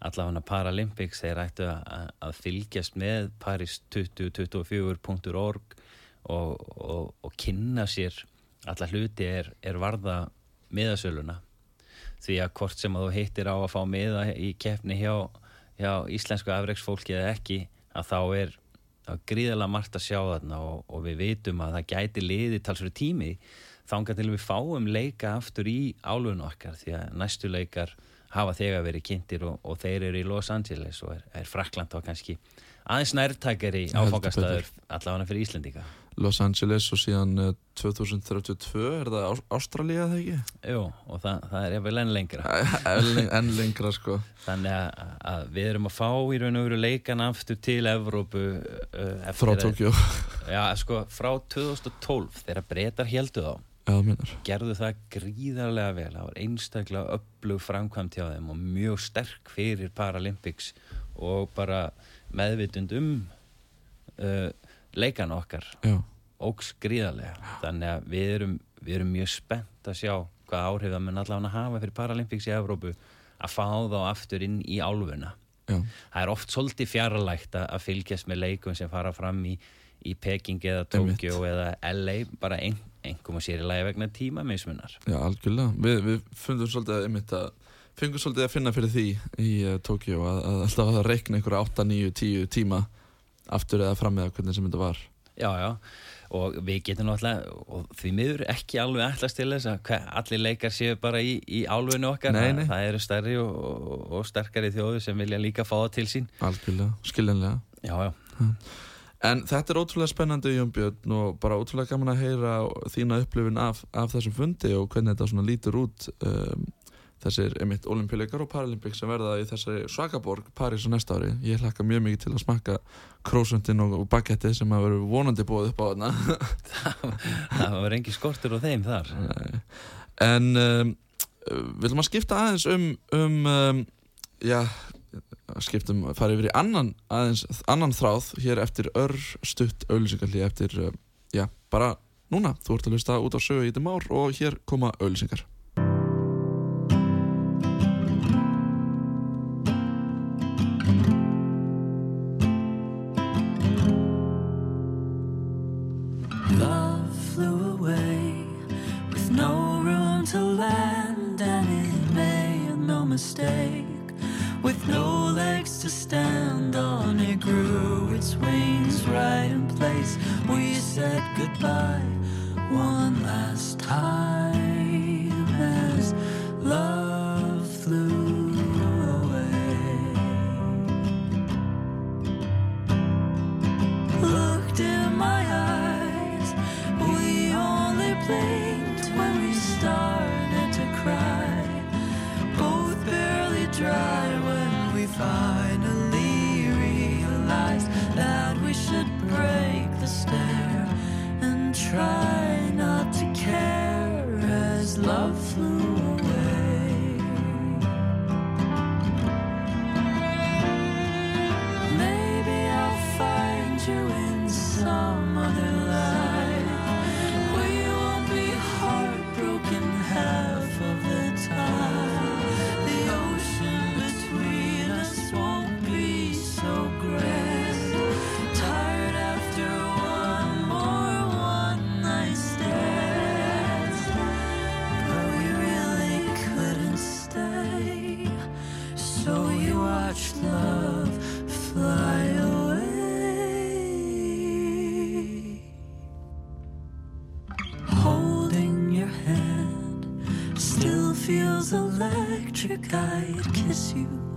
allavega Paralympics þeir ættu að, að fylgjast með paris2024.org og, og, og kynna sér alla hluti er, er varða miðasöluna því að hvort sem að þú hittir á að fá miða í keppni hjá, hjá íslensku afreiksfólki eða ekki að þá er það gríðarlega margt að sjá þarna og, og við veitum að það gæti liði talsverðu tími þángar til við fáum leika aftur í álun okkar því að næstu leikar hafa þegar verið kynntir og, og þeir eru í Los Angeles og er, er Frakland á kannski aðeins nærtakari áfangastæður allavega fyrir Íslendinga Los Angeles og síðan uh, 2032 er það Ás Ástralía þegar ekki? Jú, og það, það er vel enn lengra. Enn, lengra sko. Þannig að, að við erum að fá í raun og veru leikan aftur til Evrópu uh, Frá Tókjó Já, sko, frá 2012 þegar breytar heldu þá. Gerðu það gríðarlega vel. Það var einstaklega upplug framkvæmt hjá þeim og mjög sterk fyrir Paralympics og bara meðvitund um uh, leikan okkar ógs gríðarlega. Þannig að við erum, við erum mjög spennt að sjá hvað áhrif það mun allavega hafa fyrir Paralympics í Evrópu að fá þá aftur inn í álfuna. Já. það er oft svolítið fjarlægt að að fylgjast með leikum sem fara fram í, í Peking eða Tokyo eða LA bara ein, einhverjum að sér í lagi vegna tíma mismunar Já, algjörlega. Við, við fundum svolítið einmitt að fengum svolítið að finna fyrir því í uh, Tókjó að, að alltaf að reikna einhverja 8, 9, 10 tíma aftur eða fram með hvernig sem þetta var. Já, já, og við getum náttúrulega og því miður ekki alveg allast til þess að allir leikar séu bara í, í álfinu okkar, Nei, nei. Það, eru stærri og, og, og sterkari þjóðu sem vilja líka fá það til sín. Algjörlega, skiljanlega. Já, já, En þetta er ótrúlega spennandi Jón Björn og bara ótrúlega gaman að heyra þína upplifin af, af þessum fundi og hvernig þetta svona lítur út um, þessir emitt olimpíuleikar og paralympics sem verða í þessari svakaborg París á næsta ári. Ég hlakka mjög mikið til að smakka krósundin og, og bagetti sem að veru vonandi búið upp á þarna. það var engi skortur á þeim þar Nei. en um, viljum að skipta aðeins um, um, um já, skiptum, fara yfir í annan aðeins, annan þráð hér eftir ör stutt auðlýsingarli eftir, um, já, bara núna þú ert að hlusta út á sögu í þetta ár og hér koma auðlýsingar mistake. With no legs to stand on, it grew its wings right in place. We said goodbye one last time as love flew away. looked in my eyes. We only blinked you,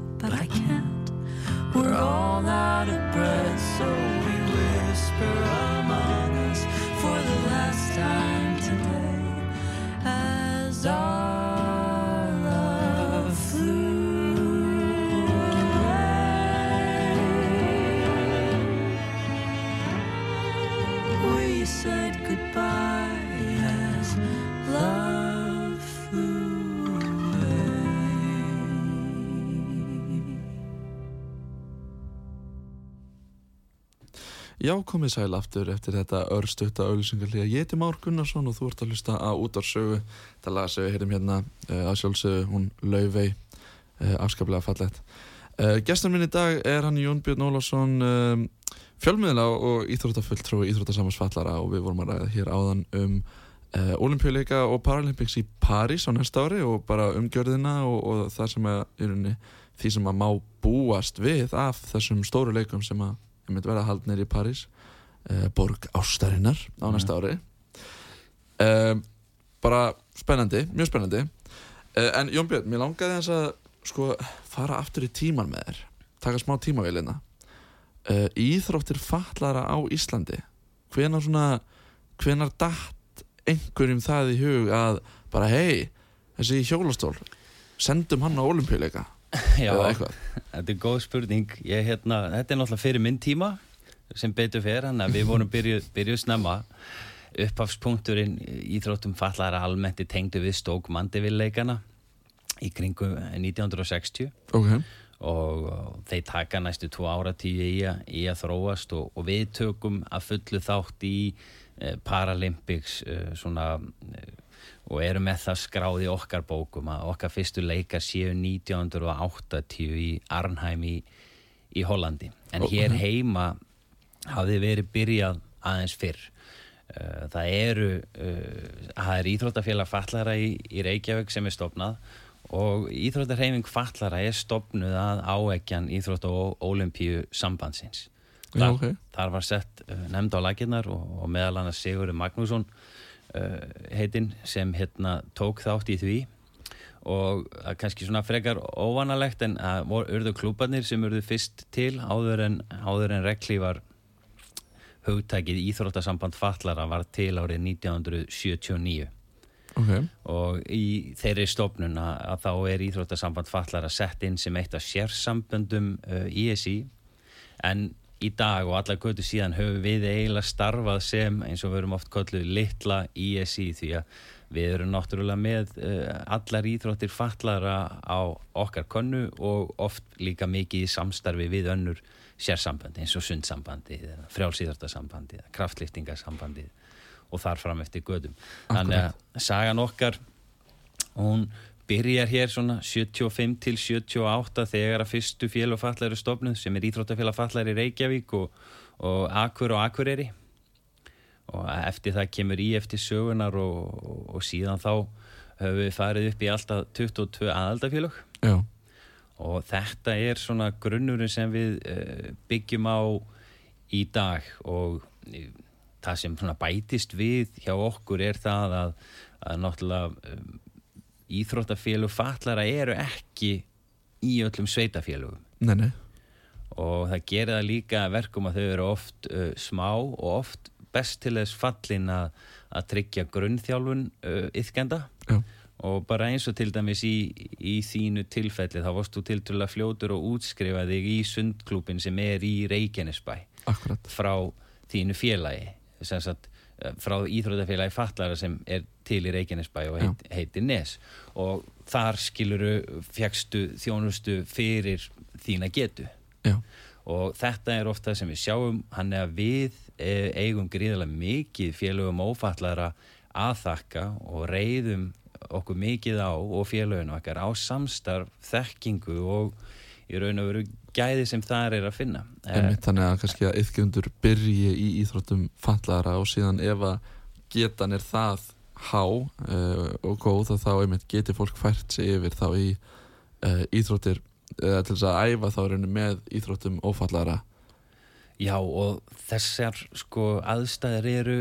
Já, komið sæl aftur eftir þetta örstutta auðlýsingarli Ég heiti Már Gunnarsson og þú ert að hlusta á út á sögu Það laga sögu, heyrim hérna uh, að sjálfsögu hún Laufey uh, afskaplega fallegt. Uh, Gestur minn í dag er hann Jón Björn Ólafsson um, fjölmiðla og íþróttafulltrúi íþróttasamhansfallara og við vorum að ræða hér áðan um olimpíuleika og Paralympics í París á næsta ári og bara umgjörðina og, og það sem í rauninni, því sem að má búast við af þessum stóru leikum sem að ég myndi verða haldnir í París uh, borg ástarinnar á næsta ári. Uh, bara spennandi, mjög spennandi. Uh, en Jón Björn, mér langaði þess að sko fara aftur í tíman með þér. Taka smá tímavélina uh, Íþróttir fallara á Íslandi. Hvenar svona hvenar datt einhverjum það í hug að bara hei, þessi hjólastól sendum hann á olimpíuleika Já, þetta er góð spurning. Ég, hérna, Þetta er náttúrulega fyrir minn tíma sem betur fyrir hann að við vorum byrjuð, byrjuð snemma. Upphafspunkturinn íþróttum fallara almennt í tengdu við stók mandevilleikana í kringum 1960 ok, og, og þeir taka næstu tvo áratíu í, í að þróast og, og við tökum að fullu þátt í eh, Paralympics eh, svona eh, og erum með það skráði okkar bókum að okkar fyrstu leikar séu 1980 í Arnheim í, í Hollandi en hér ok. heima hafði verið byrjað aðeins fyrr Eh, það eru uh, það er Íþróttafélag Fallara í, í Reykjavík sem er stopnað og Íþróttarheiming Fallara er stopnuð að áekjan Íþrótt og Ólimpíu sambandsins Já, þar, ok. þar var sett uh, nefnd á laginnar og, og meðal annars Sigurður Magnússon uh, heitinn sem hérna tók þátt í því. Og er kannski svona frekar óvanalegt en að voru, urðu klúbarnir sem urðu fyrst til áður en, áður en rekli var hugtækið Íþróttasamband Fallara var til árið 1979 Ok, og í þeirri stofnun að þá er Íþróttasamband Fallara sett inn sem eitt af sérsamböndum uh, ISI en í dag og allar götu síðan höfum við eiginlega starfað sem eins og við erum oft kolluð litla ISI því að við erum náttúrulega með uh, allar íþróttir fallara á okkar konnu og oft líka mikið í samstarfi við önnur sérsambandi eins og sundsambandið, frjálsýðartasambandið, kraftlýftingasambandið og þar fram eftir gödum. Þannig að sagan okkar, hún byrjar hér svona 75 til 78 þegar að fyrstu félag fallæri stofnuð sem er Íþróttafélag fallæri Reykjavík og, og Akur og Akureyri. Og eftir það kemur í eftir sögunar og, og, og síðan þá höfum við farið upp í alltaf 22 aðaldafélag og þetta er svona grunnurinn sem við uh, byggjum á í dag og uh, það sem bætist við hjá okkur er það að, að náttúrulega um, íþróttafélug fatlara eru ekki í öllum sveitafélugum nei, nei, og það gerir það líka að verkum að þau eru oft uh, smá og oft best til þess fallin að, að tryggja grunnþjálfun uh, yðkenda já, og bara eins og til dæmis í, í þínu tilfelli þá varst þú til að fljótur og útskrifa þig í sundklúpin sem er í Reykjanesbæ. Akkurat. Frá þínu félagi. Sem sagt eh, frá íþrótafélagi fallara sem er til í Reykjanesbæ og heit, heitir Nes. Og þar skiluru fjagstu þjónustu fyrir þína getu. Já, og þetta er ofta sem við sjáum hann er að við eh, eigum gríðarlega mikið félögum ófallara að þakka og reyðum okkur mikið á og félögum okkar á samstarf, þekkingu og í raun og veru gæði sem þar er að finna. Eh, einmitt þannig að kannski að yfgjöndur byrji í íþróttum fallara og síðan ef að getan er það há uh, og góð þá einmitt geti fólk fært sig yfir þá í uh, íþróttir eða til þess að æfa þá henni með íþróttum ófallara Já og þessar sko aðstæðir eru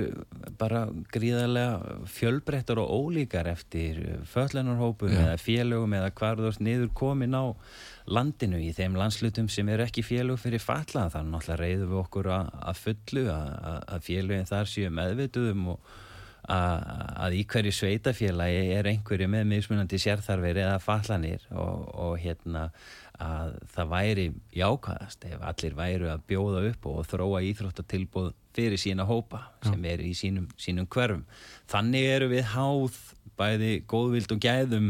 bara gríðarlega fjölbreyttar og ólíkar eftir föllunarhópum eða félögum eða hvar þú ert niður komin á landinu í þeim landslutum sem eru ekki félög fyrir falla þannig náttúrulega reyðum við okkur að, að fullu að, að- félögin þar séu meðvituðum og að, að í hverju sveitafélagi er einhverju með mismunandi sérþarfir eða fallanir og, og hérna að það væri jákvæðast ef allir væru að bjóða upp og þróa íþróttatilbúð fyrir sína hópa sem eru í sínum, sínum hverfum. Þannig eru við háð bæði góðvild og gæðum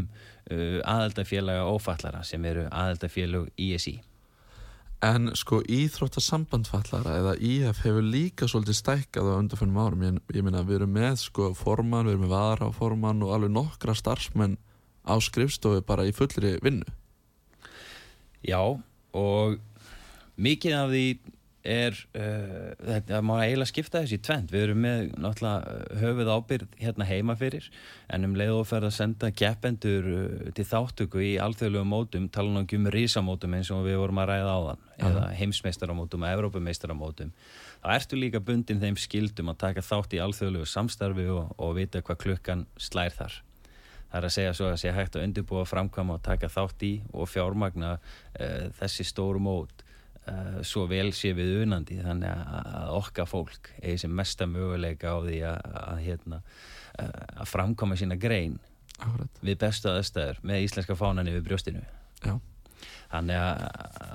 aðaldafélaga ófallara sem eru aðaldafélag ISI. En sko íþróttasamband fallara eða IF hefur líka svolítið stækkað á undanfennum árum. Ég, ég meina við erum með sko formann, við erum með vara formann og alveg nokkra starfsmenn á skrifstofu bara í fullri vinnu. Já, og mikið af því er, uh, þetta má eiginlega skipta þessi tvent. Við erum með náttúrulega uh, höfuð ábyrð hérna heima fyrir, en um leið og ferð að senda keppendur uh, til þáttöku í alþjóðlegu mótum, tala nú ekki um risamótum eins og við vorum að ræða áðan, eða heimsmeistaramótum og evrópumeistaramótum. Þá ertu líka bundin þeim skildum að taka þátt í alþjóðlegu samstarfi og, og vita hvað klukkan slær þar. Það er að segja svo að sé hægt að undirbúa framkvæma og taka þátt í og fjármagna uh, þessi stóru mót uh, svo vel sé við unandi þannig að, okkar fólk eigi sem mesta möguleika á því að, að, hérna, að framkvæma sína grein Akkurat. við bestu aðstæður með íslenska fánan yfir brjóstinu. Já. Þannig að,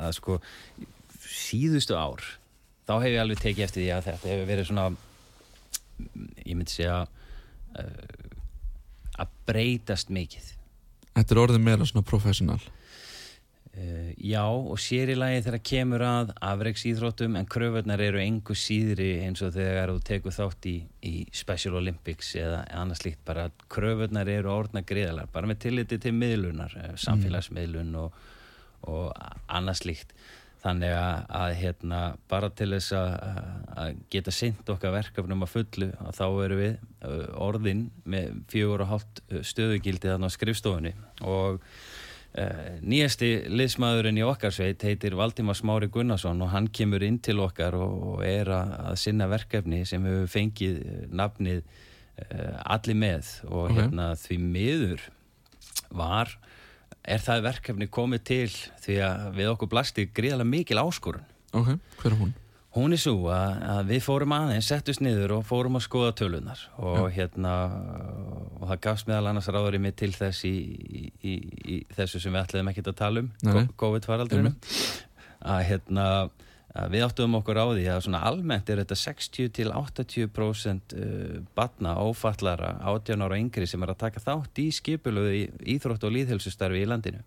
að sko síðustu ár þá hef ég alveg tekið eftir því að þetta hefur verið svona ég myndi segja uh, að breytast mikið Þetta er orðið meira svona professional. Uh, já og sér í lagi þegar kemur að afreiksýþróttum en kröfunar eru engu síðri eins og þegar þú tekur þátt í, í Special Olympics eða annars líkt bara að kröfunar eru orðna greiðalar bara með tilliti til miðlunar eh, samfélagsmiðlun og, og annars líkt þannig að, að hérna, bara til þess að, að geta sint okkar verkefnum að fullu að þá eru við uh, orðin með fjögur og hálft stöðugildi þarna á skrifstofunni. Og nýjasti liðsmaðurinn í okkar sveit heitir Valdimar Smári Gunnarsson og hann kemur inn til okkar og, er að, sinna verkefni sem hefur fengið eh, nafnið uh, Allir með og Ok. hérna því miður var er það verkefni komið til því að við okkur blasti gríðarlega mikil áskorun Ok, hver er hún? Hún er svo að, að við fórum aðeins, settust niður og fórum að skoða tölunar og hérna og það gafst meðal annars ráður í mig til þess í, í, í, þessu sem við ætlaðum ekkert að tala um. COVID-faraldrinu að hérna að við áttuðum okkur á því að svona almennt er þetta 60 til 80% uh, batna ófallara 18 ára yngri sem er að taka þátt í skipulöðu í íþrótt og líðhelsustarfi í landinu.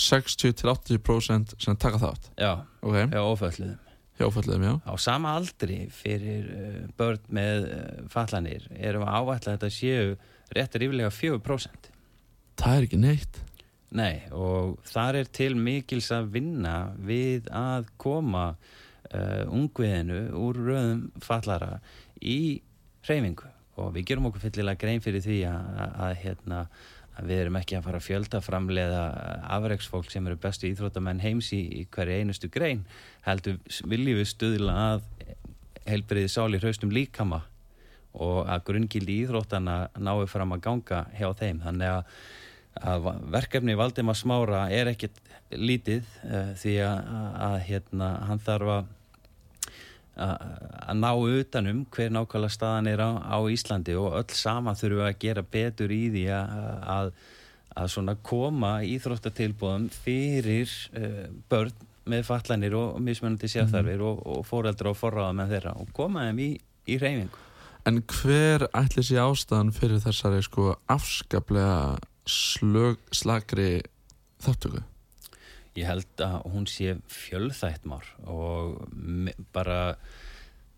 60 til 80% sem taka þátt? Já, Ok, já ófölluðum hjá fölluðum, já. Á sama aldri fyrir uh, börn með uh, fallanir erum við ávætla að þetta séu rétt ríflega 4%. Það er ekki neitt. Nei, og þar er til mikils að vinna við að koma uh, ungviðinu úr röðum fallara í hreyfingu. Og við gerum okkur fyllilega grein fyrir því að, að, að, hérna, að við erum ekki að fara að fjölda framleiða afreiksfólk sem eru bestu íþróttamenn heims í, í hverju einustu grein heldur viljum við stuðla að heilbriði sáli hraustum líkama og að grunngildi íþróttana náu fram að ganga hjá þeim. Þannig að, að verkefni Valdimar Smára er ekkit lítið uh, því að, að, hérna, hann þarf að að ná utanum hver nákvæmlega staðan er á, á Íslandi og öll sama þurfum við að gera betur í því að, að, koma íþróttatilbúðum fyrir uh, börn með fallanir og, mismunandi sérþarfir og, og fóreldra og forráða með þeirra og koma þeim í, í reyfingu. En hver ætli sé ástæðan fyrir þessari sko afskaplega slög, slagri þáttöku? Ég held að hún sé fjölþættmár og bara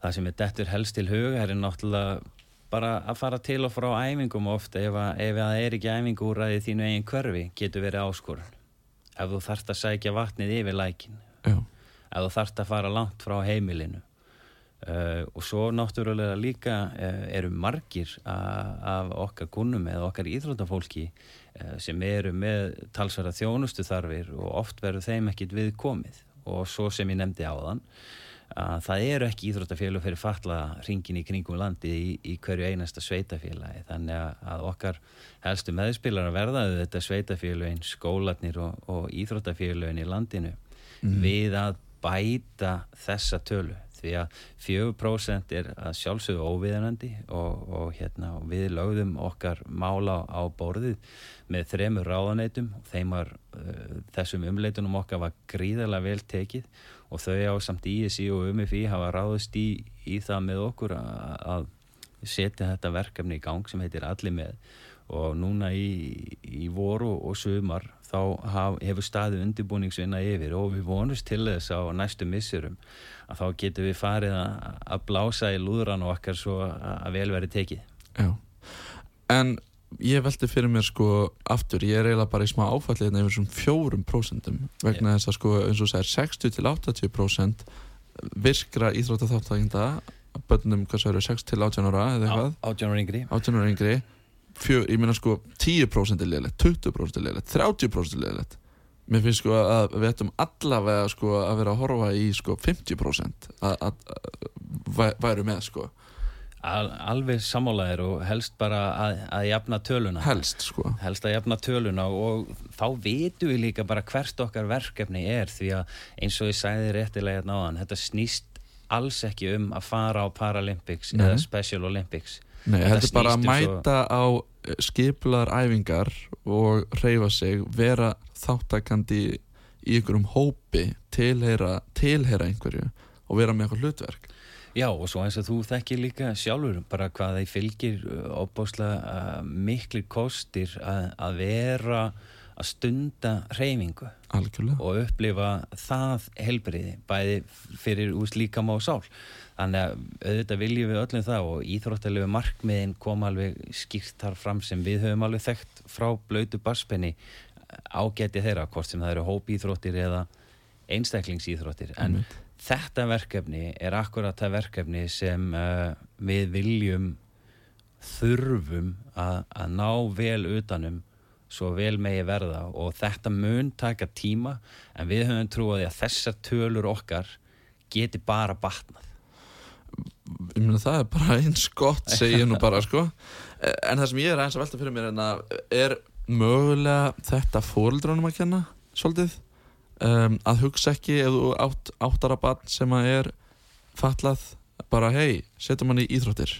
það sem er dettur helst til huga er náttúrulega bara að fara til og frá æfingum ofta ef, að, ef það er ekki æfingu úr ræði þínu eigin hverfi getur verið áskorun. Ef þú þarft að sækja vatnið yfir lækin, Já, ef þú þarft að fara langt frá heimilinu. Uh, og svo náttúrulega líka uh, eru margir af okkar kunnum eða okkar íþróttafólki uh, sem eru með talsvara þjónustu þarfir og oft verður þeim ekkit við komið. Og svo sem ég nefndi áðan að það eru ekki íþróttafélug fyrir fatla ringin í kringum landi í, í hverju einasta sveitafélagi þannig að, okkar helstu meðspilar að verða þetta sveitafélugin, skólatnir og, og íþróttafélugin í landinu við að bæta þessa tölu því að 4% er að sjálfsögðu óviðanandi og, og hérna, við lögðum okkar mála á borðið með þremur ráðaneitum þeim var uh, þessum umleitunum okkar var gríðarlega vel tekið og þau á samt ISI og UMFI hafa ráðist í, í það með okkur að, setja þetta verkefni í gang sem heitir Allir með. Og núna í, í voru og sumar þá haf, hefur staðið undirbúningsvinna yfir og við vonumst til þess á næstu missurum að þá getum við farið að, að blása í lúðran okkar svo að, að vel verið tekið. já. En ég velti fyrir mér sko aftur, ég er eiginlega bara í smá áfallið hérna yfir þessum fjórum prósentum vegna þess að sko eins og segir 60 til 80% virkra íþrótta þáttækinda bönnum, hvað svo eru, 6 til 18 ára eða eitthvað, Átjónur yngri. 18 ára yngri. Fjö, ég meina sko 10% er liðlegt 20% er liðlegt, 30% er liðlegt mér finnst sko að við ættum allavega sko að vera að horfa í sko 50% að, að, að væ- væru með sko Al, alveg sammálaðir og helst bara að, að jafna töluna. helst sko helst að jafna töluna og þá vitum við líka bara hvert okkar verkefni er því að eins og ég sagði réttilega hérna áðan, þetta snýst alls ekki um að fara á Paralympics Nei. eða Special Olympics Nei, Þetta er bara að um svo- mæta á skipular æfingar og reyfa sig, vera þáttakandi í einhverjum hópi tilheyra, tilheyra einhverju og vera með eitthvað hlutverk. Já og svo eins og þú þekkir líka sjálfur bara hvað þeir fylgir óbáslega uh, miklir kostir að, að vera að stunda reyfingu algjörlega. Og upplifa það helbriði bæði fyrir ús líkam og sál. Þannig að auðvitað viljum við öllum það og íþróttalegu markmiðin kom alveg skýrt þar fram sem við höfum alveg þekkt frá blöytu barspenni ágæti þeirra hvort sem það eru hópíþróttir eða einstaklingsíþróttir. En Einmitt. þetta verkefni er akkurat það verkefni sem uh, við viljum þurfum að, að ná vel utanum svo vel megi verða. Og þetta mun taka tíma en við höfum trúið að þessar tölur okkar geti bara batnað. Ég meina það er bara eins gott segi ég nú bara sko. En það sem ég er aðeins að velta fyrir mér en að er mögulega þetta fóreldrunum að kenna svolítið. Um, að hugsa ekki ef þú átt áttara barn sem að er fallað bara hei, setjum hann í íþróttir.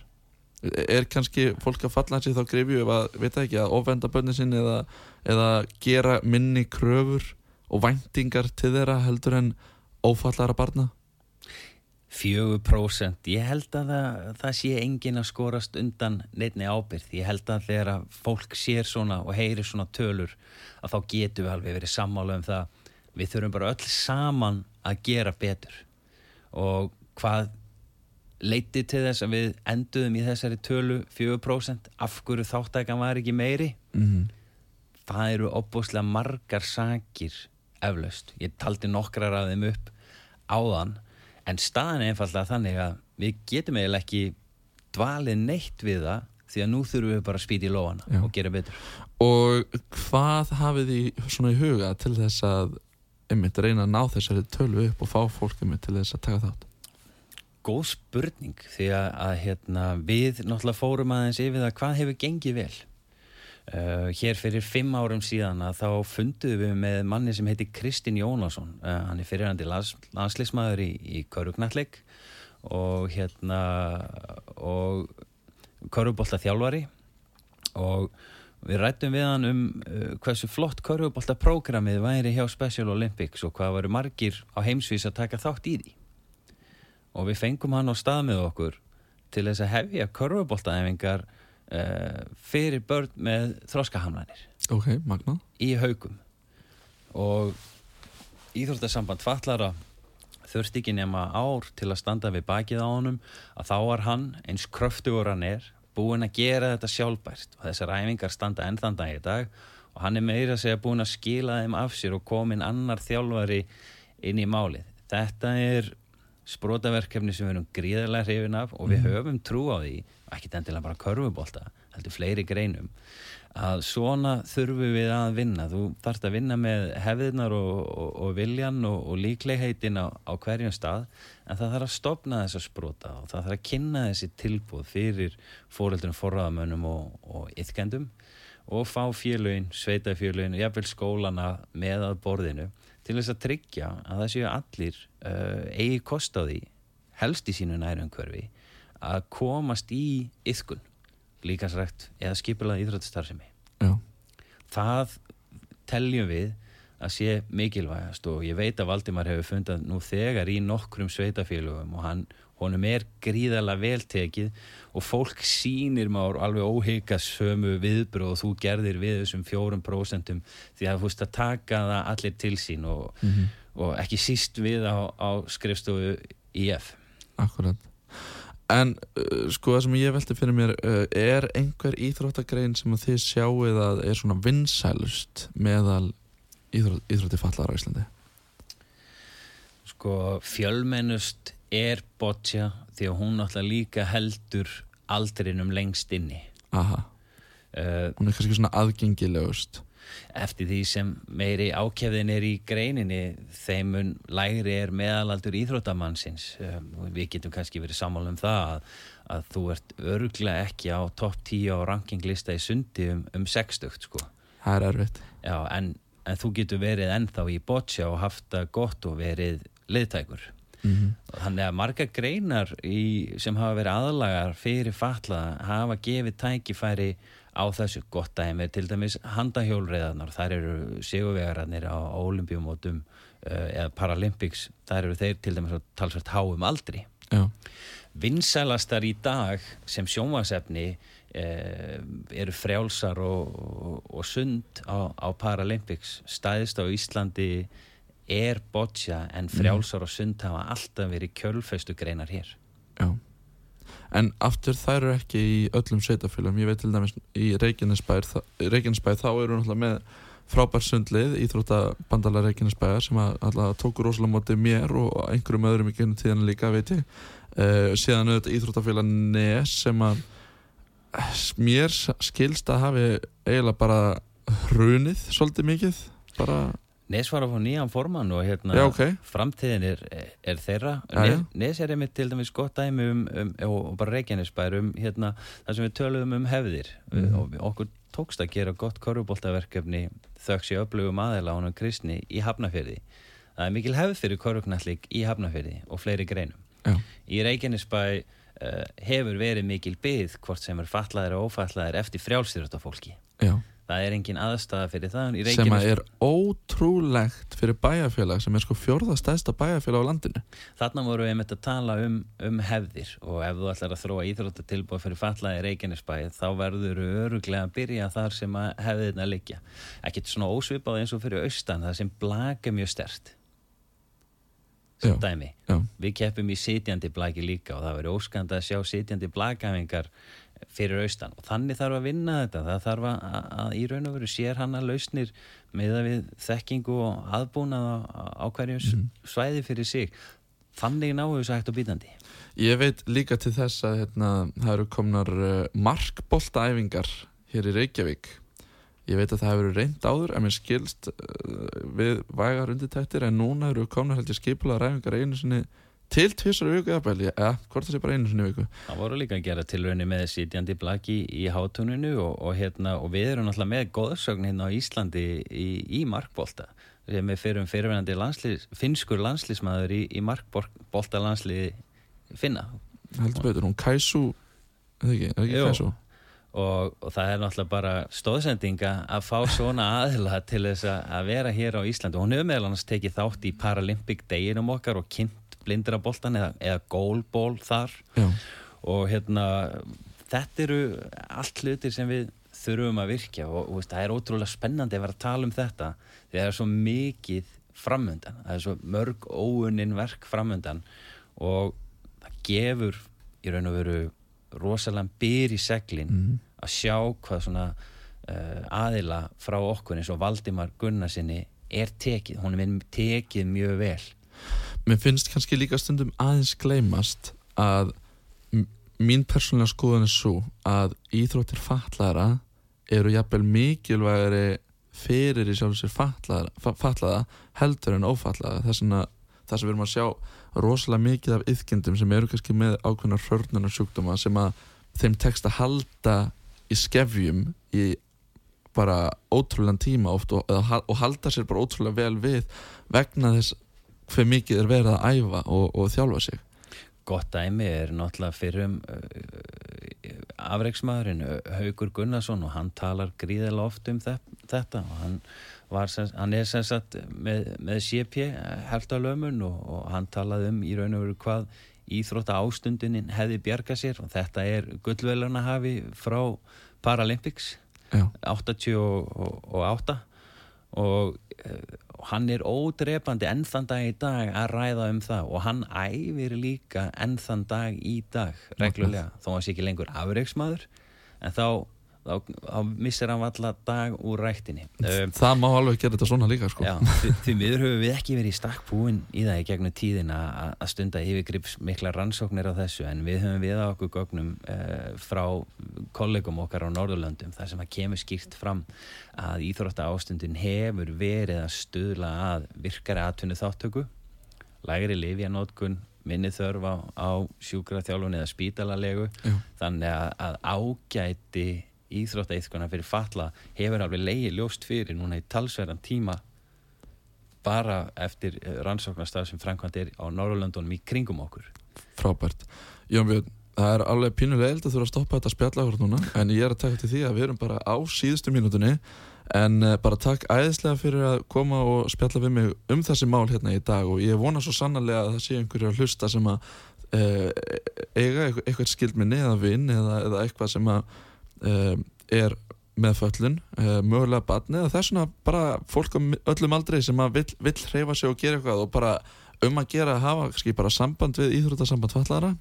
Er kannski fólk að falla hans í þá grifju ef að, veit ekki, að ofenda bönni sinni eða, eða gera minni kröfur og væntingar til þeirra heldur en ófallara barna 4% ég held að það, það sé engin að skorast undan neittni ábyrð ég held að þegar að fólk sér svona og heyrir svona tölur að þá getum við alveg verið sammála um það. Við þurfum bara öll saman að gera betur. Og hvað leiti til þess að við enduðum í þessari tölu 4% af hverju þáttækan var ekki meiri? Mm það eru opbúslega margar sakir eflaust, ég taldi nokkrar af þeim upp áðan en staðan er einfallega þannig að við getum eiginlega ekki dvalið neitt við það því að nú þurfum við bara að spýta í lóana Já. og gera betur Og hvað hafið þið svona í huga til þess að einmitt reyna að ná þessari tölu upp og fá fólk einmitt til þess að taka þátt? Góð spurning því að, að hérna, við náttúrulega fórum aðeins yfir það hvað hefur gengið vel Uh, hér fyrir fimm árum síðan að þá funduðum við með manni sem heitir Kristinn Jónasson. Uh, hann er fyrirhandi lands, landslismæður í, í Körugnalleg og hérna og Körubolta þjálfari og við rættum við hann um uh, hversu flott Körubolta prógramið væri hjá Special Olympics og hvað varu margir á heimsvís að taka þátt í því. Og við fengum hann á stað með okkur til þess að hefja Köruboltaæfingar fyrir börn með þroskahamlanir Ok, magnað. í haugum og Íþróttasamband fallara þurfti ekki nema ár til að standa við bakið á honum að þá var hann eins kröftugur hann er búinn að gera þetta sjálfbært og þessar æfingar standa enn þann dag í dag og hann er meira að segja búinn að skila þeim af sér og komin annar þjálfari inn í málið. Þetta er sprótaverkefni sem við erum gríðarlega hrifin af og við höfum trú á því, ekki endilega bara körfubólta, heldur fleiri greinum, að svona þurfum við að vinna. Þú þarfst að vinna með hefðirnar og, og, og viljan og, og líklegheitin á, á hverjum stað, en það þarf að stopna þessa spróta og það þarf að kynna þessi tilbúð fyrir fóreldrum, forraðamönnum og, og ytkendum og fá félögin, sveitafélögin, jafnvel skólana með að borðinu til þess að tryggja að það séu allir uh, eigi kost á því, helst í sínu nærumhverfi, að komast í yðkun, líkansrækt eða skipulað íþróttastarfsemi. Já. Það teljum við að sé mikilvægast og ég veit að Valdimar hefur fundað nú þegar í nokkrum sveitafélögum og hann, honum er gríðarlega veltekið og fólk sýnir maður alveg óhygga sömu viðbröð og þú gerðir við þessum fjórum prósentum því að þú veist að taka það allir til sín og, og ekki síst við á, á skrifstofu IF. Akkurat. En uh, sko það sem ég velti fyrir mér uh, er einhver íþróttagrein sem þið sjáuð að er svona vinsælust meðal íþrótt, íþrótti fallar á Íslandi? Sko fjölmennust er boccia því að hún náttúrulega líka heldur aldrinum lengst inni. Aha, Uh, hún er kannski svona aðgengilegust. eftir því sem meiri ákefðin er í greininni þeim mun lægri er meðalaldur íþróttamannsins um, við getum kannski verið sammála um það að, að þú ert örglega ekki á topp 10 á rankinglista í sundi um, um 60 sko Það er erfitt. Já, en, en þú getur verið ennþá í boccia og haft það gott og verið liðtækur Mm Þannig að marga greinar í, sem hafa verið aðlagar fyrir fatlaða hafa gefið tækifæri á þessu. Gott dæmi til dæmis handahjólreiðarnar, þær eru sigurvegararnir á olimpíumótum uh, eða Paralympics, þær eru þeir til dæmis á talsvært háum aldri. Já, Vinsælastar í dag sem sjónvasefni uh, eru frjálsar og, og, og sund á, á Paralympics, staðist á Íslandi er boccia en frjálsar og sund hafa alltaf verið kjölfestu greinar hér. já. En aftur þær eru ekki í öllum sveitafélum. Ég veit til dæmis í Reykjanesbær, þá eru náttúrulega með frábær sundlið, íþróttabandala Reykjanesbæjar sem að alltaf tóku rosalega móti mér og einhverjum öðrum í gennum tíðan líka, veit ég. Uh, síðan auðvitað íþróttafélag NES sem að mér skilst að hafi eiginlega bara hrunið svolítið mikið bara, Nes var að fá nýjan formann og hérna já ok. framtíðin er, er þeirra. Nes. Nes er einmitt til dæmis gott dæmi um, um og bara Reykjanesbær um hérna það sem við töluðum um hefðir. Mhm. og okkur tókst að gera gott korfuboltaverkefni þöks í öflugum aðeila honum kristni í Hafnafyrði það er mikil hefð fyrir korfuknallik í Hafnafyrði og fleiri greinum. Já, í Reykjanesbæ uh, hefur verið mikil byggð hvort sem er fatlaðir og ófatlaðir eftir frjálstýrtafólki já það er engin aðstæða fyrir það sem að er ótrúlegt fyrir bæjarfélag sem er sko fjórða stæðsta bæjarfélag á landinu Þarna voru við einmitt að tala um, um hefðir og ef þú ætlar að þróa íþróttatilbúð fyrir fallaði Reykjanesbæði þá verður öruglega að byrja þar sem að hefðirna liggja. Ekkert svona ósvipað eins og fyrir austan það sem blaka mjög stert. Sem Já, dæmi. já. Við keppum í sitjandi blaki líka og það verður óskand að sjá sitjandi blakafingar fyrir austan og þannig þarf að vinna þetta það þarf að, að, að í raun og veru sér hann að lausnir með að við þekkingu og aðbúnað á, á hverjum Mhm. mm. svæði fyrir sig þannig náðu þess hægt og býtandi Ég veit líka til þess að hérna, það eru komnar uh, markboltaæfingar hér í Reykjavík. Ég veit að það hefur reynd áður en mér skilst uh, við vægar undirtæktir en núna eru komnar held ég skipulega ræfingar einu sinni til tvisar viku jafnvel, eða hvort það sé bara einu sinni í viku. það voru líka að gera tilraunni með sitjandi blaki í hátuninu og, og, hérna, og við erum náttúrulega með góðsögn hérna á Íslandi í, í markbolta sem er fyrir um fyrirvenandi landslýs, finskur landslýsmaður í, í markbolta landsliði finna Heldur betur, hún Kæsu, eða ekki, er ekki Jú. Kæsu? og, og það er náttúrulega bara stóðsendinga að fá svona aðila til þess að vera hér á Íslandi og hún hefur meðal annars tekið þátt í Paralympic deginum okkar og kynnt blindra boltan eða, eða goalball þar. Já, og hérna þetta eru allt hlutir sem við þurfum að virkja og, og veist, það er ótrúlega spennandi að vera að tala um þetta því það er svo mikið framöndan það er svo mörg óunnin verk framöndan og það gefur í raun og veru rosalega byr í seglin Mhm. að sjá hvað svona uh, aðila frá okkur eins og Valdimar Gunnarsinni er tekið, hún er tekið mjög vel mér finnst kannski líka stundum aðeins gleymast að mín persónulega skoðan er svo að íþróttir fatlaðara eru jafnvel mikilvægari fyrir í sjálf sér fatlaðara, fa- fatlaða heldur en ófatlaða. Þess að það sem við erum að sjá rosalega mikið af yðkendum sem eru kannski með ákveðnar hörnunar sjúkdóma sem að þeim tekst að halda í skefjum í bara ótrúlegan tíma oft og, og halda sér bara ótrúlega vel við vegna þess hver mikið er verið að æfa og, og þjálfa sig? Gott dæmi er náttúrulega fyrir um uh, afreiksmaðurinn Haugur Gunnarsson og hann talar gríðilega oft um þe- þetta og hann, sem, hann er sem sagt með, með CP hertalömun og, og hann talaði um í raun og veru hvað íþrótta ástundunin hefði bjarga sér og þetta er gullveluna hafi frá Paralympics Já, 88 og uh, hann er ódrepandi enn þann dag í dag að ræða um það. Og hann æfir líka enn þann dag í dag reglulega, þó hann sé ekki lengur afreiksmaður en þá, þá, missir hann valla dag úr ræktinni. Það má alveg gera þetta svona líka sko. Já, því, miður höfum við ekki verið í stakk búin í það í gegnum tíðin að stunda yfirgrips mikla rannsóknir á þessu en við höfum við á okkur gögnum uh, frá kollegum okkar á Norðurlöndum þar sem að kemur skýrt fram að íþrótta ástundin hefur verið að stuðla að virkari atvinnu þáttöku lægri lifjanótkun minni þörf á, á sjúkra þjálfun eða spítalalegu. Þannig að, að ágæti íþróttaiðkuna fyrir falla hefur alveg leiði ljóst fyrir núna í talsverðan tíma bara eftir eh, rannsóknarstað sem framkvæmt er á Norrlöndunum í kringum okkur. Frábært. Jón Björn, það er alveg pínulega eld að þurfa að stoppa þetta spjalla okkur núna en ég er að taka til því að við erum bara á síðustu mínútunni en uh, bara takk æðislega fyrir að koma og spjalla við mig um þessi mál hérna í dag og ég vona svo sannarlega að það sé einhverju að hlusta sem að uh, eiga eitthvað, skild með neðavinn eða, eða eitthvað sem að er með föllun, uh, mögulega batni eða það er svona bara fólk á öllum aldrei sem að vill, vill hreyfa sig og gera eitthvað og bara um að gera að hafa kannski bara samband við íþrótasamband fallara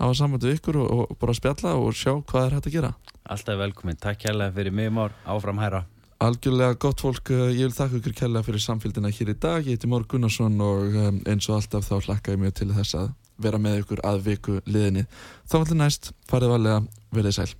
hafa samband við ykkur og, og bara spjalla og sjá hvað er hægt að gera. Alltaf velkomin, takk kærlega fyrir mig Már, áfram hæra. Algjörlega gott fólk, eh, ég vil þakka ykkur kærlega fyrir samfélgina hér í dag, ég heiti Mór Gunnarsson og um, eins og alltaf þá hlakka ég mjög til þess að vera með ykkur að viku liðinni. Þá allir næst, farið varlega, verið sæl.